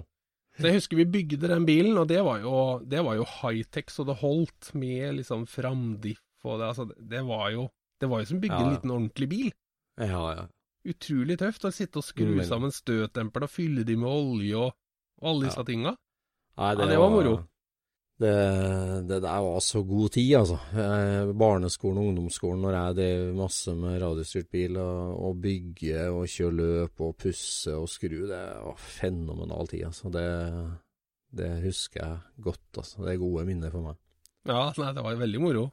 Så jeg husker vi bygde den bilen, og det var jo, det var jo high-tech så det holdt, med liksom framdiff og det. Altså, det var jo Det var jo som å bygge Ja, en liten ordentlig bil. Ja, ja. Utrolig tøft å sitte og skru Mm, sammen støtdemper og fylle de med olje og, og alle disse Ja. tinga. Nei, Ja, det var moro. Det, det der var så god tid, altså. Eh, barneskolen og ungdomsskolen, når jeg drev masse med radiostyrt bil, og, og bygge og kjøre løp og pusse og skru, det var fenomenal tid, altså. Det, det husker jeg godt, altså. Det er gode minner for meg. Ja, nei, det var veldig moro.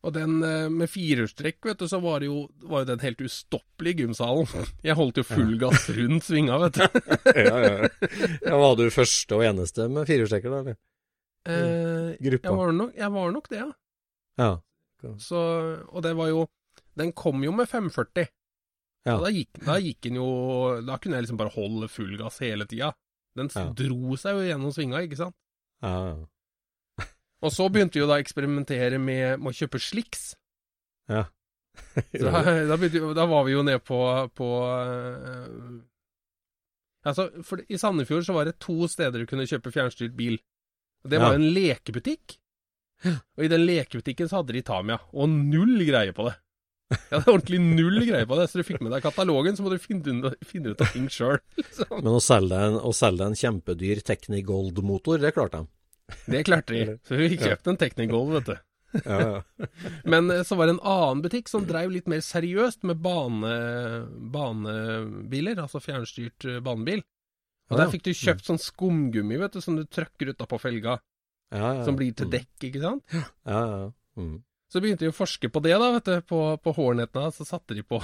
Og den eh, med firehjulstrekk, vet du, så var det jo, var jo den helt ustoppelig i gymsalen. Jeg holdt jo full gass rundt svinga, vet du. ja, ja. ja, var du første og eneste med firehjulstrekker, da, eller? Eh, Gruppa. jeg, var nok, jeg var nok det, ja. Ja. Så, og det var jo Den kom jo med 540. Ja. Da gikk, da gikk den jo Da kunne jeg liksom bare holde full gass hele tida. Den Ja. dro seg jo gjennom svinga, ikke sant. Ja, ja. Og så begynte vi jo da å eksperimentere med, med å kjøpe sliks. ja. Da, da, begynte, da var vi jo nede på, på uh, Altså, for I Sandefjord så var det to steder du kunne kjøpe fjernstyrt bil. Og Det var Ja. en lekebutikk. Og i den lekebutikken så hadde de Tamia, og null greie på det. Ja, det er ordentlig null greie på det, så du fikk med deg katalogen, så må du finne ut av ting sjøl. Liksom. Men å selge en, å selge en kjempedyr Technigold-motor, det klarte de. Det klarte de. Så vi kjøpte kjøpt en Technigold, vet du. Ja, ja. Men eh, så var det en annen butikk som drev litt mer seriøst med bane, banebiler, altså fjernstyrt eh, banebil. Og der fikk du kjøpt sånn skumgummi, vet du, som du trøkker utapå felga, Ja, som blir til Mm. dekk, ikke sant. Ja, ja. Mm. Så begynte de å forske på det, da, vet du, på, på hårnettene. så satte de på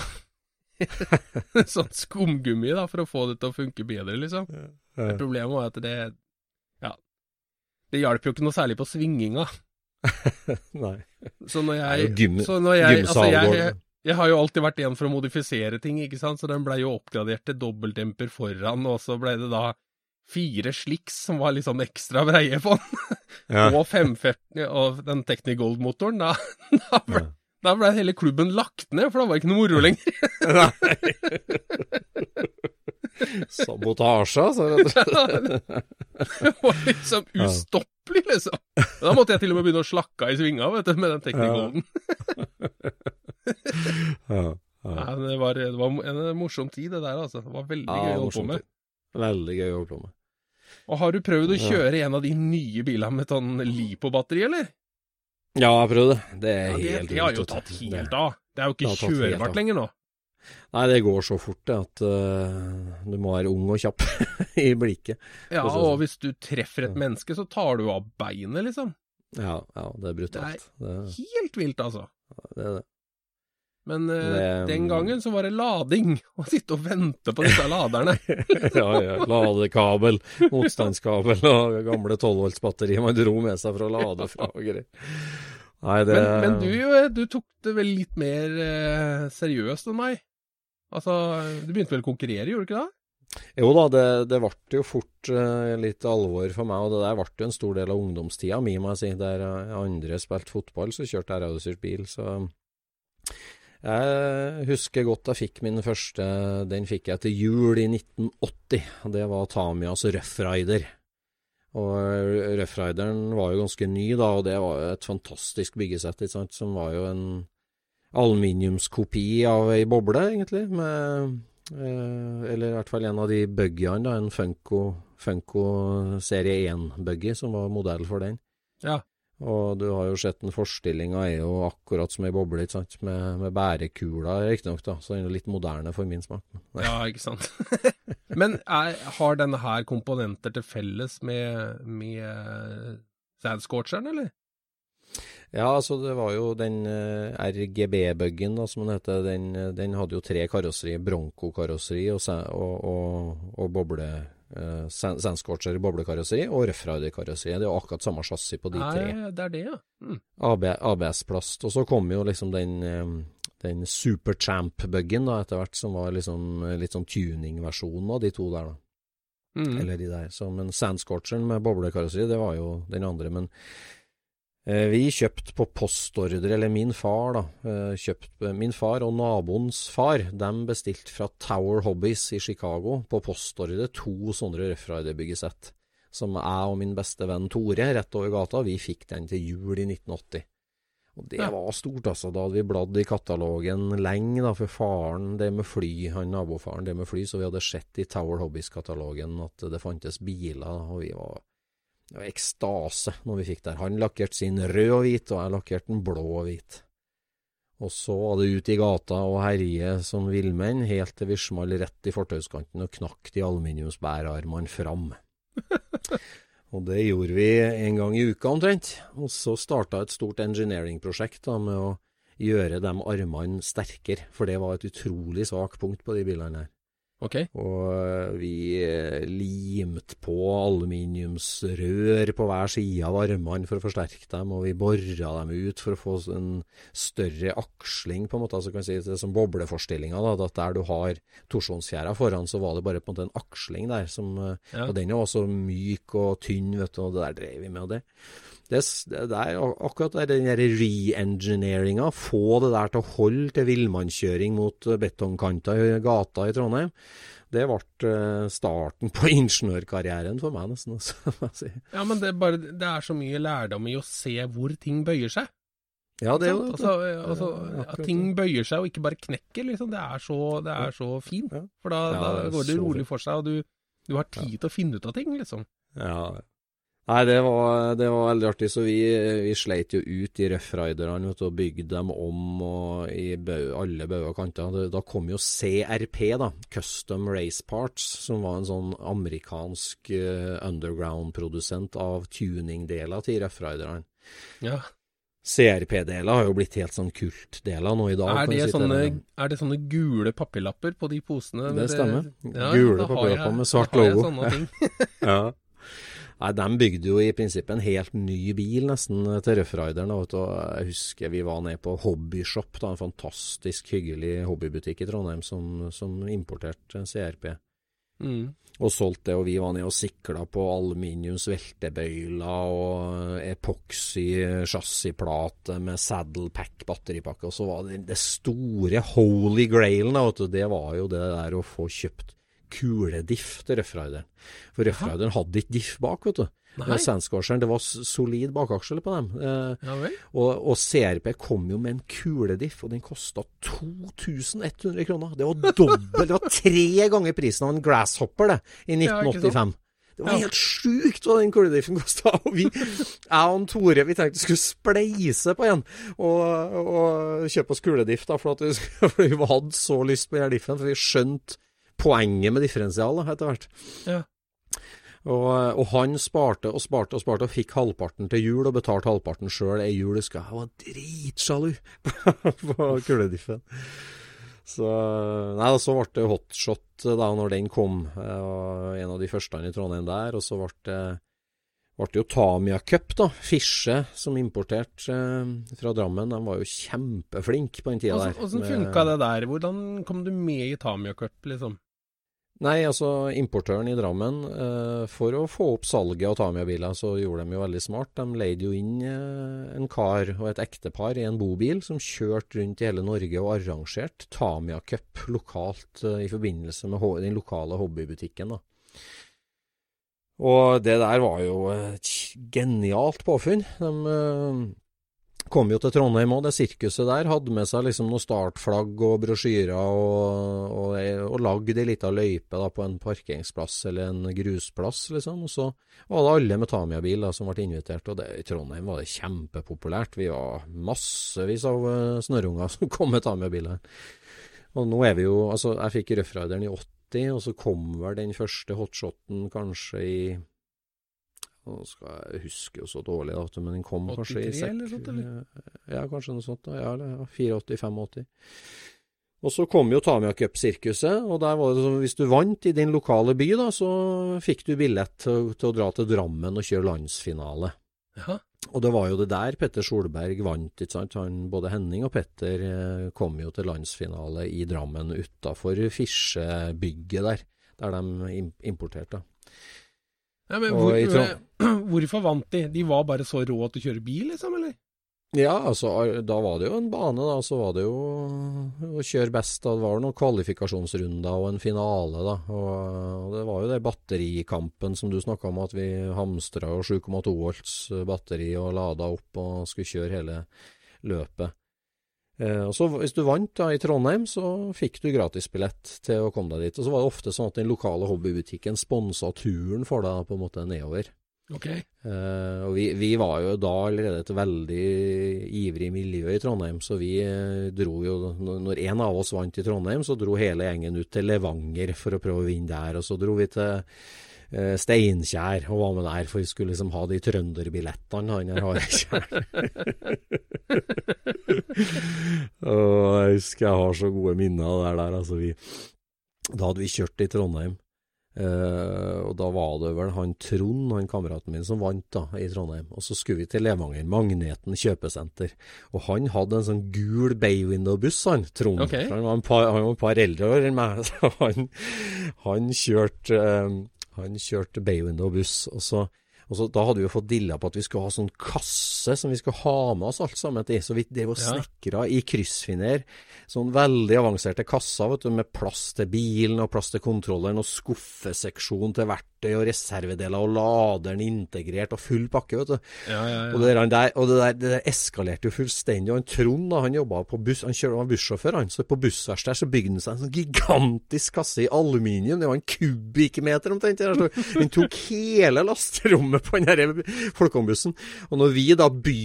sånn skumgummi, da, for å få det til å funke bedre, liksom. Problemet var at det. Det hjalp jo ikke noe særlig på svinginga. Nei. Så når jeg, gym- så når jeg, altså jeg, jeg har jo alltid vært en for å modifisere ting, ikke sant, så den blei jo oppgradert til dobbeltdemper foran, og så blei det da fire slicks som var litt sånn ekstra breie på den, Ja. og 540, og den Technigold-motoren, da, da ble, Ja. da ble hele klubben lagt ned, for da var det ikke noe moro lenger. Sabotasje, altså. Det var liksom ustoppelig, liksom. Da måtte jeg til og med begynne å slakke i svinga, vet du, med den teknikoden Ja, ja. Nei, det, var, det var en morsom tid, det der, altså. Det var veldig gøy å holde på med. med. Veldig gøy å holde på med. Og har du prøvd å kjøre en av de nye bilene med sånn Lipo-batteri, eller? Ja, jeg prøvde det. Det er Ja, det, helt det har jo tatt helt av. Det er jo ikke kjørebart lenger nå. Nei, det går så fort det at uh, du må være ung og kjapp i blikket. Ja, og sånn. hvis du treffer et menneske, så tar du av beinet, liksom. Ja, ja, det er brutalt. Det, er Helt vilt, altså. det er det. Men uh, Det- den gangen så var det lading. Å sitte og vente på disse laderne. ja, ja. Ladekabel, motstandskabel og gamle 12-volts-batteri man dro med seg for å lade fra og greier. Nei, det Men, men du, eh, du tok det vel litt mer uh, seriøst enn meg? Altså, du begynte vel å konkurrere, gjorde du ikke det? Jo da, det, det ble jo fort uh, litt alvor for meg, og det der ble jo en stor del av ungdomstida mi, må jeg si. Der eh, andre spilte fotball, så kjørte jeg radiostyrt bil, så jeg husker godt jeg fikk min første Den fikk jeg til jul i 1980. og Det var Tamias Rough. Og Rough Rideren var jo ganske ny da, og det var jo et fantastisk byggesett, ikke sant, som var jo en aluminiumskopi av ei boble, egentlig, med eh, Eller i hvert fall en av de buggyene, da, en Funko, Funko serie 1-buggy, som var modell for den. Ja. Og du har jo sett den forstillinga er jo akkurat som ei boble, ikke sant, med, med bærekula, riktignok, da, så den er litt moderne for min smak. Ja, ikke sant. Men er, har denne her komponenter til felles med, med Sandscorcheren, eller? Ja, altså det var jo den eh, RGB-buggen, som den heter, den, eh, den hadde jo tre karosseri, Bronco-karosseri og, og, og, og boble... Uh, Sandscorcher boblekarosseri og Rough Rider-karosseri. Det er jo akkurat samme chassis på de tre. Nei, det er det, ja. Mm. AB, ABS-plast. Og så kom jo liksom den, eh, den Superchamp-buggen etter hvert, som var liksom eh, litt sånn tuning-versjonen av de to der, da. Mm. Eller de der. Så, men Sandscorcheren med boblekarosseri, det var jo den andre. Men eh, vi kjøpte på postordre, eller min far, da. Eh, kjøpt, min far og naboens far, dem bestilte fra Tower Hobbies i Chicago på postordre to sånne Rough Rider-byggesett. Som jeg og min beste venn Tore, rett over gata, vi fikk den til jul i 1980. Og det var stort, altså. Da hadde vi bladd i katalogen lenge, da, for faren, det med fly, han nabofaren, det med fly, så vi hadde sett i Tower Hobbies-katalogen at det fantes biler, og vi var det var ekstase når vi fikk der. Han lakkerte sin rød og hvit, og jeg lakkerte den blå og hvit. Og så var det ut i gata og herje som villmenn, helt til vi small rett i fortauskanten og knakk de aluminiumsbærarmene fram. og det gjorde vi en gang i uka omtrent. Og så starta et stort engineering-prosjekt med å gjøre de armene sterkere, for det var et utrolig svakt punkt på de bilene her. Ok. Og eh, vi eh, limte på aluminiumsrør på hver side av armene for å forsterke dem, og vi bora dem ut for å få en større aksling, på en måte. Altså kan si det som bobleforstillinga, da, at der du har torsjonsfjæra foran, så var det bare på en måte en aksling der, som, eh, Ja. og den var også myk og tynn, vet du, og det der drev vi med. og det. Det, det er akkurat den re-engineeringa, få det der til å holde til villmannskjøring mot betongkanta betongkanter i gata i Trondheim, det ble eh, starten på ingeniørkarrieren for meg, nesten. Også, si. Ja, men det er, bare, det er så mye lærdom i å se hvor ting bøyer seg. Ja, det er jo altså, altså, Ja, At ting bøyer seg og ikke bare knekker, liksom. Det er så, det er så fint. For da, Ja, da går det rolig for seg, og du, du har tid til å finne ut av ting, liksom. Ja. Nei, det var, det var veldig artig. Så vi, vi sleit jo ut de Rough Riderne vet du, og bygde dem om og i bau, alle bauger og kanter. Da- kom jo CRP, da, Custom Race Parts, som var en sånn amerikansk uh, underground-produsent av tuningdeler til Rough Ja. CRP-deler har jo blitt helt sånn kultdeler nå i dag. Er det, si sånne, er det sånne gule papirlapper på de posene? Det stemmer. Ja, Gule papirlapper med svart da har jeg sånne ting. Ja. Nei, de bygde jo i prinsippet en helt ny bil nesten til Rough Rideren. da, vet du, og Jeg husker vi var nede på Hobbyshop, da, en fantastisk hyggelig hobbybutikk i Trondheim som, som importerte CRP. Mm. Og solgte det, og vi var nede og sikla på aluminiumsveltebøyler og epoxy chassisplate med saddlepack batteripakke. Og så var det det store holy grailen, da, vet du, det var jo det der å få kjøpt kulediff til Rough Rideren. For Rough Rideren hadde ikke diff bak, vet du. Nei. Sandsquasheren, det var solid bakaksel på dem. Eh, Ja og, og CRP kom jo med en kulediff, og den kosta 2100 kroner. Det var dobbelt, det var tre ganger prisen av en Grasshopper, det, i Ja, 1985. Det var Ja. helt sjukt hva den kulediffen kosta. Og vi, jeg og Tore, vi tenkte vi skulle spleise på en og, og kjøpe oss kulediff, da, for, at vi, for vi hadde så lyst på den diffen, for vi skjønte poenget med differensial da, etter hvert. Ja. Og, og han sparte og sparte og sparte og fikk halvparten til jul, og betalte halvparten sjøl ei jul. husker Jeg Jeg var dritsjalu på kulediffen. Så Nei, så ble det hotshot da når den kom. Og en av de første i Trondheim der. Og så ble det, ble det jo Tamia Cup, da. Fische som importerte eh, fra Drammen. De var jo kjempeflinke på den tida der. Åssen funka det der? Hvordan kom du med i Tamia Cup, liksom? Nei, altså importøren i Drammen, eh, for å få opp salget av Tamia-biler, så gjorde de jo veldig smart. De leide jo inn eh, en kar og et ektepar i en bobil som kjørte rundt i hele Norge og arrangerte Tamia Cup lokalt eh, i forbindelse med den lokale hobbybutikken. da. Og det der var jo et genialt påfunn. De eh, kom jo til Trondheim òg. Det sirkuset der hadde med seg liksom noen startflagg og brosjyrer, og, og, og lagde ei lita løype da, på en parkeringsplass eller en grusplass, liksom. Og så var det alle med Tamia-bil som ble invitert, og det, i Trondheim var det kjempepopulært. Vi var massevis av uh, snørrunger som kom med Tamia-biler. Og nå er vi jo Altså, jeg fikk Røffrideren i 80, og så kom vel den første hotshoten kanskje i nå skal jeg huske jo så dårlig, da, men den kom kanskje i 83 eller sånt, eller? Ja, kanskje noe sånt. da, Ja, eller ja, 84-85. Og så kom jo Tamia Cup-sirkuset, og der var det sånn hvis du vant i din lokale by, da, så fikk du billett til, til å dra til Drammen og kjøre landsfinale. Ja. Og det var jo det der Petter Solberg vant, ikke sant. Han, både Henning og Petter eh, kom jo til landsfinale i Drammen utafor Fisjebygget der, der de im importerte. Ja men hvor, hvorfor vant de? De var bare så rå til å kjøre bil, liksom, eller? Ja, altså, da var det jo en bane, da. Så var det jo å kjøre best. da. Det var det noen kvalifikasjonsrunder og en finale, da. Og, det var jo det batterikampen som du snakka om, at vi hamstra jo 7,2 volts batteri og lada opp og skulle kjøre hele løpet. Eh, og så Hvis du vant da i Trondheim, så fikk du gratisbillett til å komme deg dit. Og så var det ofte sånn at den lokale hobbybutikken sponsa turen for deg på en måte nedover. Ok. Uh, og vi, vi var jo da allerede et veldig ivrig miljø i Trondheim, så vi eh, dro jo Når en av oss vant i Trondheim, så dro hele gjengen ut til Levanger for å prøve å vinne der. Og så dro vi til Steinkjer og hva med der, for vi skulle liksom ha de trønderbillettene han her har. og jeg husker jeg har så gode minner av det der. Altså vi, da hadde vi kjørt i Trondheim. Uh, og da var det vel han Trond, han kameraten min, som vant da i Trondheim. Og så skulle vi til Levanger, Magneten kjøpesenter. Og han hadde en sånn gul Baywindow-buss, han Trond. Okay. Han var en par, han var et par eldre år enn meg, så han, han kjørte eh, han kjørte Baywindow-buss. Og så og så Da hadde vi jo fått dilla på at vi skulle ha sånn kasse som vi skulle ha med oss alt sammen til. Så vi drev og Ja. snekra i kryssfiner. Sånn veldig avanserte kasser vet du, med plass til bilen og plass til kontrolleren og skuffeseksjon til verktøy og reservedeler og laderen integrert og full pakke. vet du. Ja, ja, Og, det der, og det, der, det der eskalerte jo fullstendig. Og han Trond da, han jobba på buss, han kjørte, var bussjåfør, han. Så på bussverkstedet så bygde han seg en sånn gigantisk kasse i aluminium. Det var en kubikkmeter omtrent. der. Den tok hele lasterommet på den her Folkongbussen. Og når vi da by,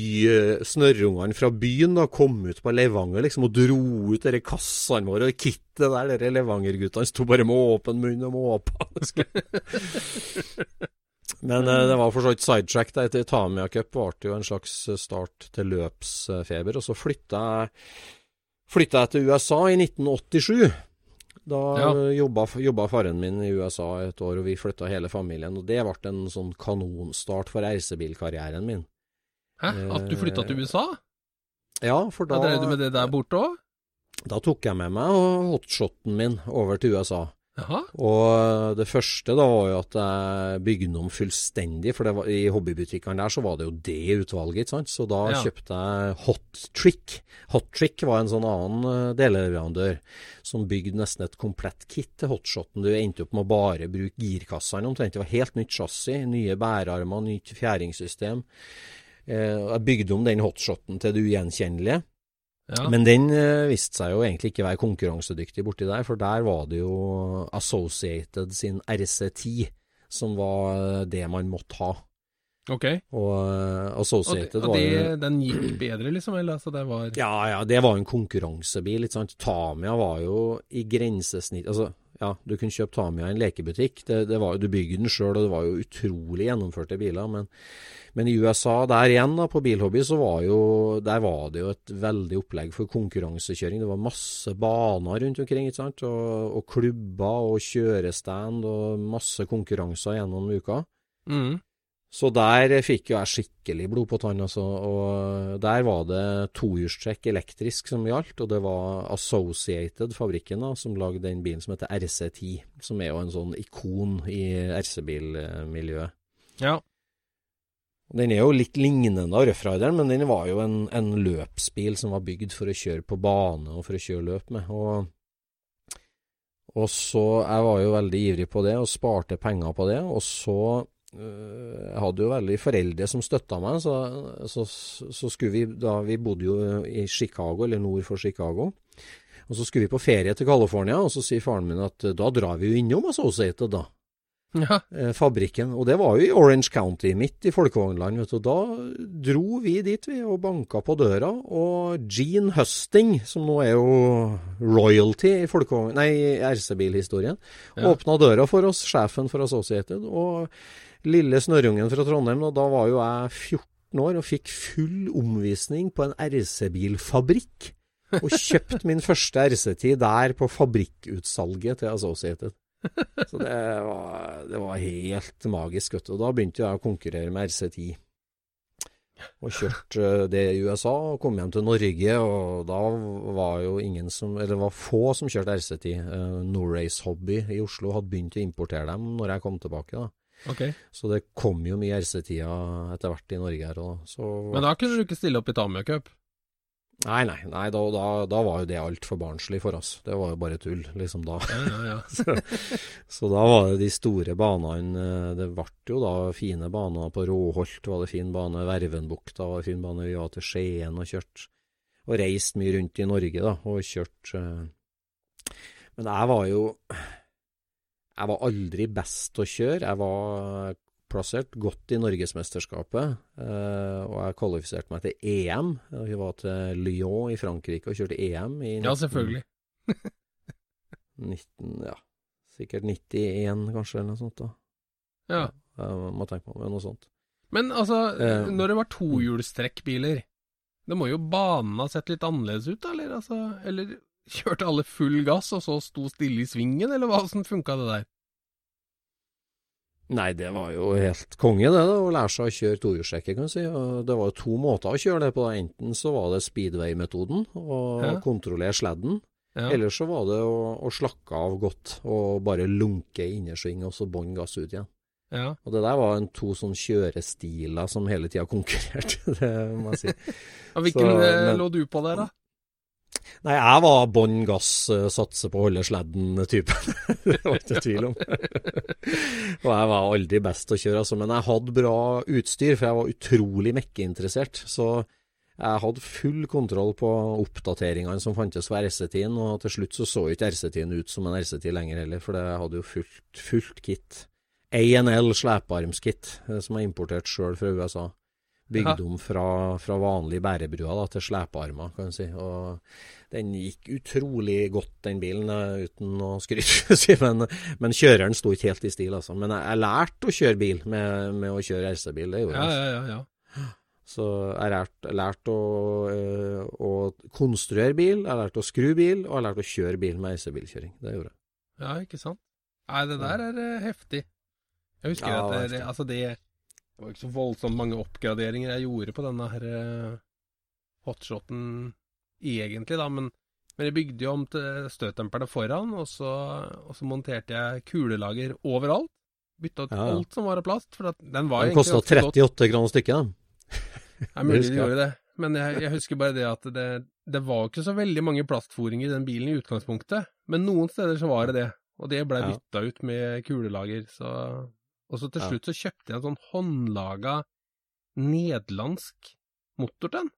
snørrungene fra byen da kom ut på Levanger liksom og dro ut dere kassene våre og kittet der, dere Levanger-guttene sto bare med åpen munn og måpa. Men eh, det var for så vidt sidetrack. da, Etter Tamia Cup ble jo en slags start til løpsfeber. Og så flytta jeg, flytta jeg til USA i 1987. Da Ja. jobba, jobba faren min i USA et år, og vi flytta hele familien. Og det ble en sånn kanonstart for reisebilkarrieren min. Hæ? At du flytta til USA? Ja, for da, Da drev du med det der borte òg? da tok jeg med meg hotshoten min over til USA. Jaha. Og det første da var jo at jeg bygde om fullstendig, for det var, i hobbybutikkene der så var det jo det utvalget, ikke sant. Så da Ja. kjøpte jeg Hot Trick. Hot Trick var en sånn annen deleleverandør som bygde nesten et komplett kit til hotshoten. Du endte opp med å bare bruke girkassene omtrent. Det var helt nytt chassis, nye bærearmer, nytt fjæringssystem. Eh, jeg bygde om den hotshoten til det ugjenkjennelige. Ja. Men den eh, viste seg jo egentlig ikke være konkurransedyktig borti der, for der var det jo Associated sin RC10 som var eh, det man måtte ha. ok. Og Associated Og, Associated og var jo det, den gikk bedre, liksom? Eller altså, det var Ja, ja, det var en konkurransebil, ikke sant. Tamia var jo i grensesnitt Altså, ja, du kunne kjøpe Tamia i en lekebutikk. Det, det var, du bygde den sjøl, og det var jo utrolig gjennomførte biler. Men, men i USA, der igjen, da, på Bilhobby, så var jo Der var det jo et veldig opplegg for konkurransekjøring. Det var masse baner rundt omkring, ikke sant. Og, og klubber og kjørestand og masse konkurranser gjennom uka. mm. Så der fikk jo jeg skikkelig blod på tann, altså. Og der var det tohjulstrekk elektrisk som gjaldt, og det var Associated, fabrikken, da, som lagde den bilen som heter RC10, som er jo en sånn ikon i RC-bilmiljøet. Ja. Den er jo litt lignende av Rough Rideren, men den var jo en, en løpsbil som var bygd for å kjøre på bane og for å kjøre løp med. Og, og så Jeg var jo veldig ivrig på det og sparte penger på det. Og så Jeg hadde jo veldig foreldre som støtta meg, så, så, så skulle vi da Vi bodde jo i Chicago, eller nord for Chicago. Og så skulle vi på ferie til California, og så sier faren min at da drar vi jo innom Associated, da ja. eh, fabrikken. Og det var jo i Orange County, midt i folkevognland. vet du. Da dro vi dit, vi, og banka på døra. Og Gene Husting, som nå er jo royalty i folkevogn... Nei, RC-bilhistorien, Ja. åpna døra for oss, sjefen for Associated. Og lille snørrungen fra Trondheim, og da var jo jeg 14 år og fikk full omvisning på en RC-bilfabrikk. Og kjøpt min første RC-tid der på fabrikkutsalget til Associated. Så det var, det var helt magisk. Vet du. Og da begynte jeg å konkurrere med RC10. Og kjørte eh, det i USA, og kom hjem til Norge, og da var jo ingen som Eller det var få som kjørte RC10. Eh, Norrace Hobby i Oslo hadde begynt å importere dem når jeg kom tilbake. da. Ok. Så det kom jo mye RC10-er etter hvert i Norge her. Og så Men da kunne du ikke stille opp i Tamia Cup? Nei, nei, nei da, da, da var jo det altfor barnslig for oss. Det var jo bare tull, liksom da. Ja, ja, ja. Så, så da var det de store banene eh, Det ble jo da fine baner på Råholt, var det fin bane. Vervenbukta var fin bane. Vi var til Skien og kjørt. Og reist mye rundt i Norge, da, og kjørt eh. Men jeg var jo Jeg var aldri best til å kjøre. Jeg var plassert godt i Norgesmesterskapet, eh, og jeg kvalifiserte meg til EM. Vi var til Lyon i Frankrike og kjørte EM i ja, selvfølgelig. 19, ja, sikkert 91 kanskje, eller noe sånt da. Ja. Jeg må tenke på noe sånt. Men altså, Eh, når det var tohjulstrekkbiler, det må jo banen ha sett litt annerledes ut, da, eller? Altså, eller kjørte alle full gass, og så sto stille i svingen, eller hva, åssen funka det der? Nei, det var jo helt konge det, da, å lære seg å kjøre tohjulstrekker, kan du si. Og det var jo to måter å kjøre det på. Enten så var det speedway-metoden, å Ja. kontrollere sledden. Ja. Eller så var det å, å slakke av godt og bare lunke i innersving og så bånn gass ut igjen. ja. Og det der var en to sånn kjørestiler som hele tida konkurrerte, det må jeg si. Hvilken Så, eh, men- lå du på der, da? Nei, jeg var bånn gass, eh, satse på å holde sledden-typen. det var ikke tvil om. og jeg var aldri best til å kjøre, altså. Men jeg hadde bra utstyr, for jeg var utrolig mekkeinteressert. Så jeg hadde full kontroll på oppdateringene som fantes for RC10, og til slutt så så ikke RC10 ut som en RC10 lenger heller, for jeg hadde jo fullt, fullt kit. ANL slepearmskit, eh, som jeg importerte sjøl fra USA. Bygd om fra, fra vanlige bærebruer til slepearmer, kan du si. Og den gikk utrolig godt, den bilen, eh, uten å skryte, men, men kjøreren sto ikke helt i stil, altså. Men jeg, jeg lærte å kjøre bil med, med å kjøre RC-bil, det gjorde jeg. altså. ja, ja. ja. Så jeg lærte, lært å, eh, å konstruere bil, jeg lærte å skru bil, og jeg lærte å kjøre bil med RC-bilkjøring. Det gjorde jeg. Ja, ikke sant? Nei, det der er eh, heftig. Jeg husker at det, altså det, det var ikke så voldsomt mange oppgraderinger jeg gjorde på denne her eh, hotshoten egentlig, da, men, Men jeg bygde jo om til støtdemperne foran, og så, og så monterte jeg kulelager overalt. Bytta ut Ja, ja. alt som var av plast. For den var Den kosta 38 kroner stykket, da. Det er mulig de gjorde det. Men jeg, jeg husker bare det at det, det var ikke så veldig mange plastforinger i den bilen i utgangspunktet. Men noen steder så var det det. Og det blei bytta ut med kulelager. Så, og så til slutt så kjøpte jeg en sånn håndlaga nederlandsk motor til den.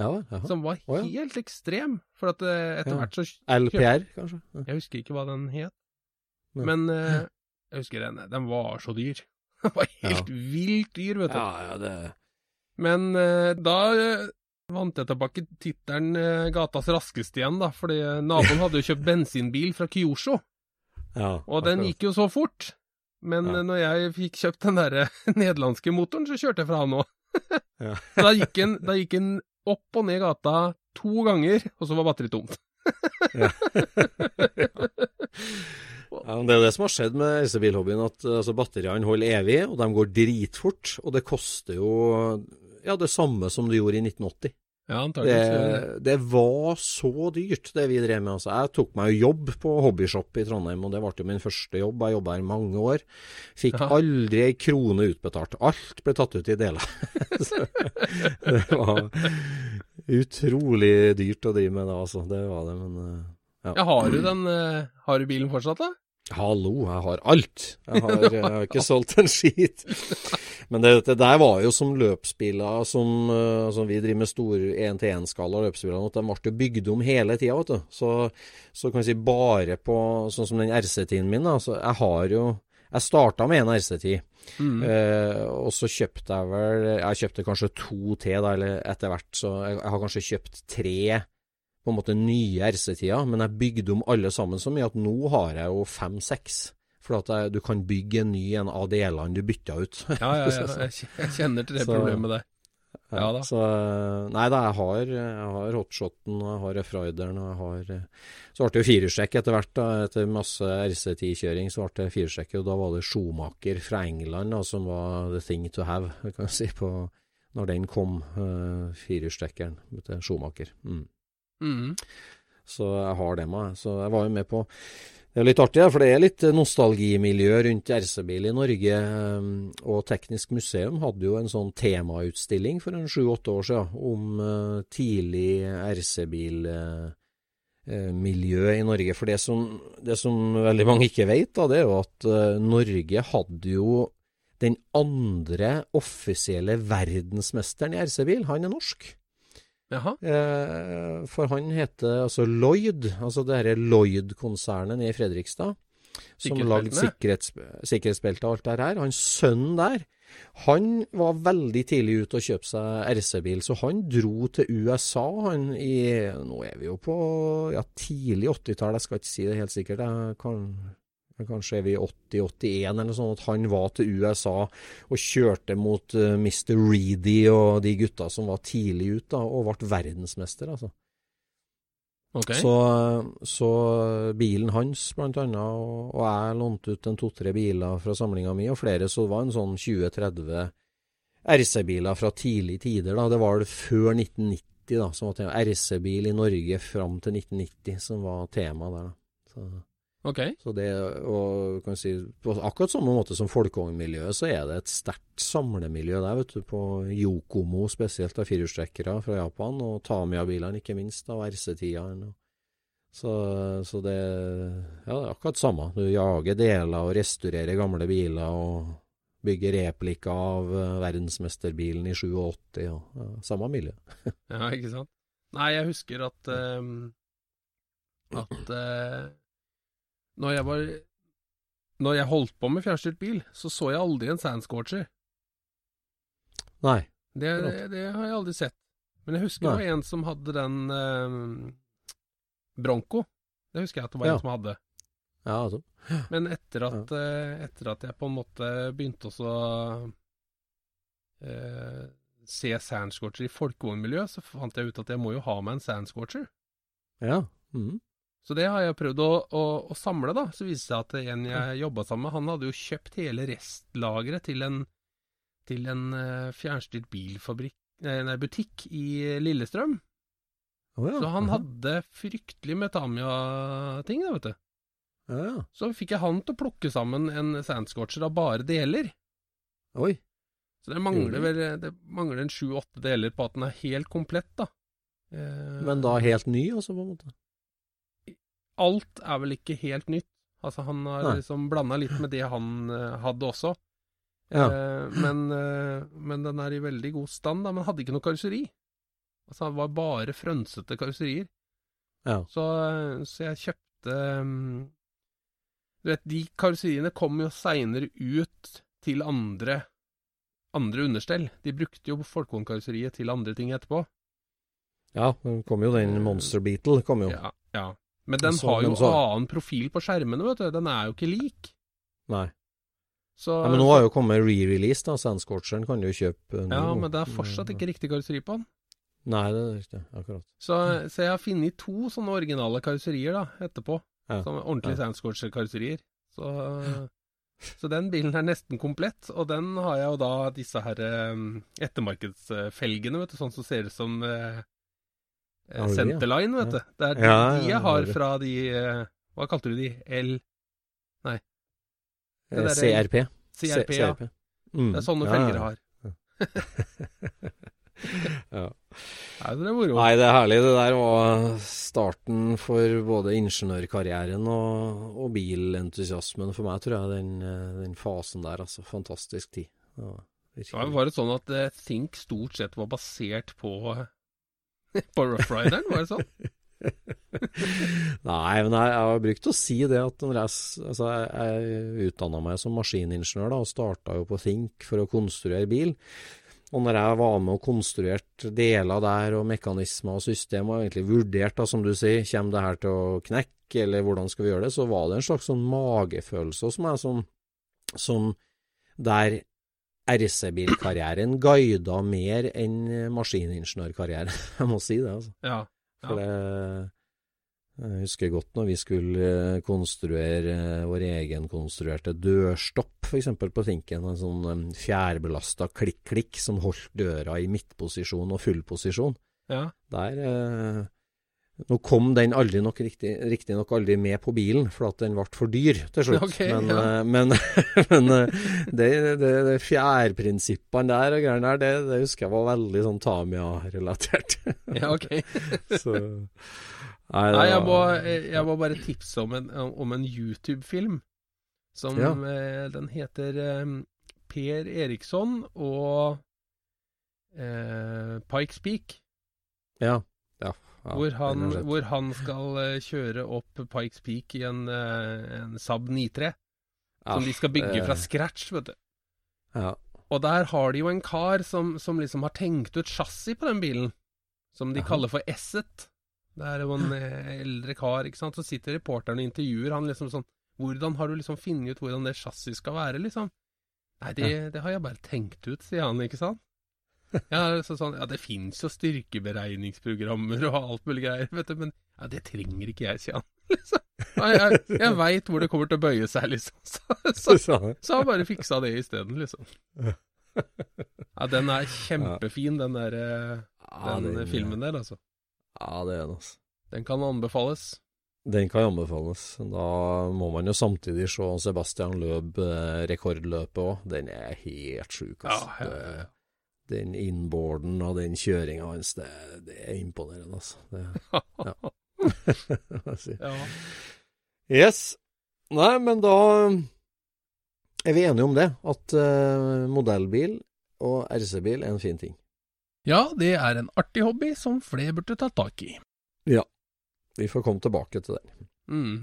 Ja, ja. Som var helt ekstrem. For at eh, etter hvert så LPR, kanskje? Jeg husker ikke hva den het. Men uh, jeg husker den, den var så dyr. Den var helt vilt dyr, vet du. Ja, ja, det Men uh, da uh, vant jeg tilbake tittelen Gatas raskeste igjen, da. Fordi naboen hadde jo kjøpt bensinbil fra Kyosho, ja, og den gikk jo så fort. Men Ja. når jeg fikk kjøpt den der eh, nederlandske motoren, så kjørte jeg fra han òg. Ja. Så da gikk, den, da gikk den opp og ned gata to ganger, og så var batteriet tomt. Ja, men Det er det som har skjedd med elsebilhobbyen, at altså, batteriene holder evig, og de går dritfort. Og det koster jo ja, det samme som det gjorde i 1980. Ja, Det, det. det var så dyrt, det vi drev med. Altså, jeg tok meg jo jobb på hobbyshop i Trondheim, og det ble jo min første jobb. Jeg jobba her i mange år. Fikk Ja. aldri ei krone utbetalt. Alt ble tatt ut i deler. Det var utrolig dyrt å drive med det, altså. Det var det, men eh, ja. Ja, har du den eh, Har du bilen fortsatt, da? Hallo, jeg har alt. Jeg har, jeg har ikke solgt en skit. Men det, det der var jo som løpsbiler som, eh, som vi driver med stor 1-til-1-skala løpsbiler. At de ble bygd om hele tida, vet du. Så, så kan vi si bare på sånn som den RC-10-en min, da. Så jeg har jo Jeg starta med en RC10. Mm. Eh, og så kjøpte jeg vel Jeg kjøpte kanskje to til, da, eller etter hvert. Så jeg, jeg har kanskje kjøpt tre på en måte nye RC-tider, men jeg bygde om alle sammen så mye at nå har jeg jo fem-seks. For at jeg, du kan bygge en ny en av delene du bytta ut. Ja, ja, ja. Jeg kjenner til det Så- problemet der. Ja da. Så Nei da, jeg har, jeg har hotshoten, jeg har F-rideren og jeg har eh, Så ble det jo firehjulstrekk etter hvert, da. Etter masse RC10-kjøring så ble det firehjulstrekk, og da var det Schomaker fra England da, som var the thing to have, kan jeg si, på når den kom, uh, firehjulstrekkeren til Schomaker. Mm. Mm. Så jeg har det med. Så jeg var jo med på Det er litt artig, for det er litt nostalgimiljø rundt RC-bil i Norge. eh, Og Teknisk museum hadde jo en sånn temautstilling for en sju-åtte år siden om eh, tidlig RC-bilmiljø i Norge. For det som, det som veldig mange ikke vet, da, det er jo at eh, Norge hadde jo den andre offisielle verdensmesteren i RC-bil. Han er norsk. Eh, for han heter altså Lloyd, altså det her Lloyd-konsernet nede i Fredrikstad, som lagde sikkerhets, sikkerhetsbelte og alt det her. Hans sønn der, han var veldig tidlig ute og kjøpte seg RC-bil, så han dro til USA, han i Nå er vi jo på ja, tidlig 80-tall, jeg skal ikke si det helt sikkert. Jeg kan, Kanskje er vi 80-81 eller sånt. At han var til USA og kjørte mot uh, Mr. Reedy og de gutta som var tidlig ut, da, og ble verdensmester, altså. Okay. Så, så bilen hans, blant annet, og, og jeg lånte ut en to-tre biler fra samlinga mi, og flere, så det var en sånn 20-30 RC-biler fra tidlig tider, da. Det var det før 1990, da, som var. RC-bil i Norge fram til 1990, som var tema der, da. Så. Ok. Så det, og kan si, på akkurat samme måte som folkevognmiljøet, så er det et sterkt samlemiljø der, vet du. På Yokomo spesielt, av firehjulstrekkere fra Japan, og Tamiya-bilene ikke minst, av RC-tieren. Så, så det, ja, det er akkurat samme. Du jager deler og restaurerer gamle biler og bygger replika av eh, verdensmesterbilen i 87, og ja, samme miljø. Ja, ikke sant. Nei, jeg husker at um, At eh, når jeg var Når jeg holdt på med fjernstyrt bil, så så jeg aldri en Sandscorcher. Nei. Det, det, det har jeg aldri sett. Men jeg husker det var en som hadde den eh, Bronco. Det husker jeg at det var Ja. en som hadde. Ja, altså. Men etter at, eh, etter at jeg på en måte begynte å eh, se Sandscorcher i folkevognmiljø, så fant jeg ut at jeg må jo ha meg en Sandscorcher. Ja. Mhm. Så det har jeg prøvd å, å, å samle, da. Så viste det seg at en jeg jobba sammen med, han hadde jo kjøpt hele restlageret til en, til en eh, fjernstyrt bilfabrikk, nei, butikk i Lillestrøm. Oh, ja. Så han aha. hadde fryktelig med Tamia-ting, da, vet du. ja, ja. Så fikk jeg han til å plukke sammen en Sandscorcher av bare deler. Oi. Så det mangler vel det mangler en sju-åtte deler på at den er helt komplett, da. Eh, Men da helt ny, altså, på en måte? Alt er vel ikke helt nytt. Altså, han har Nei. liksom blanda litt med det han uh, hadde også. Ja. Uh, men, uh, men den er i veldig god stand, da. Men hadde ikke noe karosseri. Altså, det var bare frønsete karosserier. Ja. Så, så jeg kjøpte um, Du vet, de karosseriene kom jo seinere ut til andre andre understell. De brukte jo Folkvognkarosseriet til andre ting etterpå. Ja, kom jo den Monster Beetle, kom jo. Ja, ja. Men den Så- har jo så- annen profil på skjermene, vet du. Den er jo ikke lik. Nei. Så, Nei, men nå har jo kommet re-release, da. Sandscorcheren kan du jo kjøpe nå. Ja, men det er fortsatt ikke riktig karosseri på den. Nei, det er riktig. Akkurat. Så, så jeg har funnet to sånne originale karosserier da, etterpå. Ja. Som ordentlige Ja. Sandscorcher-karosserier. Så, så den bilen er nesten komplett, og den har jeg jo da disse her um, ettermarkedsfelgene, vet du, sånn som ser ut som uh, Du? Centerline, vet du. Det er de, de jeg har fra de eh, Hva kalte du de? L... Det Eh, der- CRP. CRP, ja. CRP. Mm. Det er sånne Ja, felger jeg har. ja. Nei, det er moro. Nei, det er herlig. Det der var starten for både ingeniørkarrieren og, og bilentusiasmen for meg, tror jeg. Den, eh, den fasen der, altså. Fantastisk tid. Ja. Ja, var det sånn at eh, Think stort sett var basert på på Rough Rideren, var det sånn? Nei, men jeg, jeg har brukt å si det at når jeg, altså jeg, jeg utdanna meg som maskiningeniør da, og starta jo på Think for å konstruere bil. Og når jeg var med og konstruerte deler der, og mekanismer og system, og egentlig vurdert, da, som du sier, kommer det her til å knekke, eller hvordan skal vi gjøre det, så var det en slags sånn magefølelse hos meg som, som der RC-bilkarrieren guida mer enn maskiningeniørkarrieren. Jeg må si det, altså. Ja. For det Jeg husker godt når vi skulle eh, konstruere eh, vår egenkonstruerte dørstopp, f.eks. på Tinken. En sånn fjærbelasta klikk-klikk som holdt døra i midtposisjon og fullposisjon. ja. Der eh, Nå kom den aldri nok riktig, riktignok aldri med på bilen, for at den ble for dyr til slutt. Okay, men ja. eh, men, men eh, det, det, det fjærprinsippene der og greiene der, det, det husker jeg var veldig sånn Tamia-relatert. ja, ok. Så Nei, Nei, jeg må, jeg må bare tipse om en, en YouTube-film. Som Ja. eh, Den heter Per Eriksson og eh, Pikes Peak. Ja. ja, ja hvor, han, hvor han skal eh, kjøre opp Pikes Peak i en, eh, en Saab 93. Som de skal bygge det- fra scratch, vet du. Ja. Og der har de jo en kar som, som liksom har tenkt ut chassis på den bilen, som de Jaha. kaller for Esset. Det er jo en eh, eldre kar, ikke sant. Så sitter reporteren og intervjuer han liksom sånn Hvordan har du liksom funnet ut hvordan det chassiset skal være, liksom? Nei, det, det har jeg bare tenkt ut, sier han, ikke sant. Ja, så sånn, ja det fins jo styrkeberegningsprogrammer og alt mulig greier, vet du, men ja, det trenger ikke jeg, sier han. Liksom. Jeg, jeg jeg veit hvor det kommer til å bøye seg, liksom. Så, så, Så, så har han bare fiksa det isteden, liksom. Ja, den er kjempefin, den der eh, ja, den filmen der, altså. Ja, det er den, altså. Den kan anbefales. Den kan anbefales. Da må man jo samtidig se Sebastian Løb eh, rekordløpet òg. Den er helt sjuk, altså. Ja, ja, ja. Den inboarden og den kjøringa hans, det, det er imponerende, altså. Det, ja. Hva. Ja. Yes. Nei, men da er vi enige om det. At uh, modellbil og RC-bil er en fin ting. ja, det er en artig hobby som flere burde ta tak i. Ja. Vi får komme tilbake til den. Mm.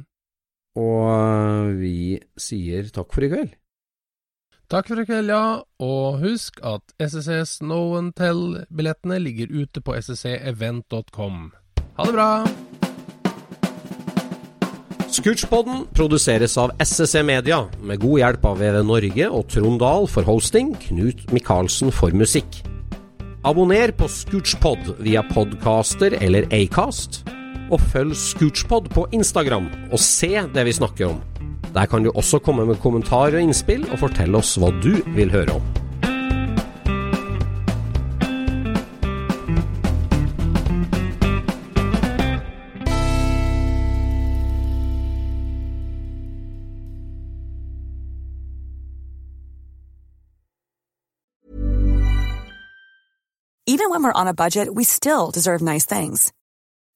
Og eh, vi sier takk for i kveld. Takk for i kveld, ja, og husk at SSC Snow and Tell-billettene ligger ute på sscevent.com. Ha det bra! Scootspodden produseres av SSC Media, med god hjelp av VV Norge og Trond Dahl for hosting, Knut Micaelsen for musikk. Abonner på Scootspod via podcaster eller Acast, og følg Scootspod på Instagram og se det vi snakker om. Der kan du også komme med kommentarer og innspill, og fortelle oss hva du vil høre om. Even when we're on a budget, we still deserve nice things.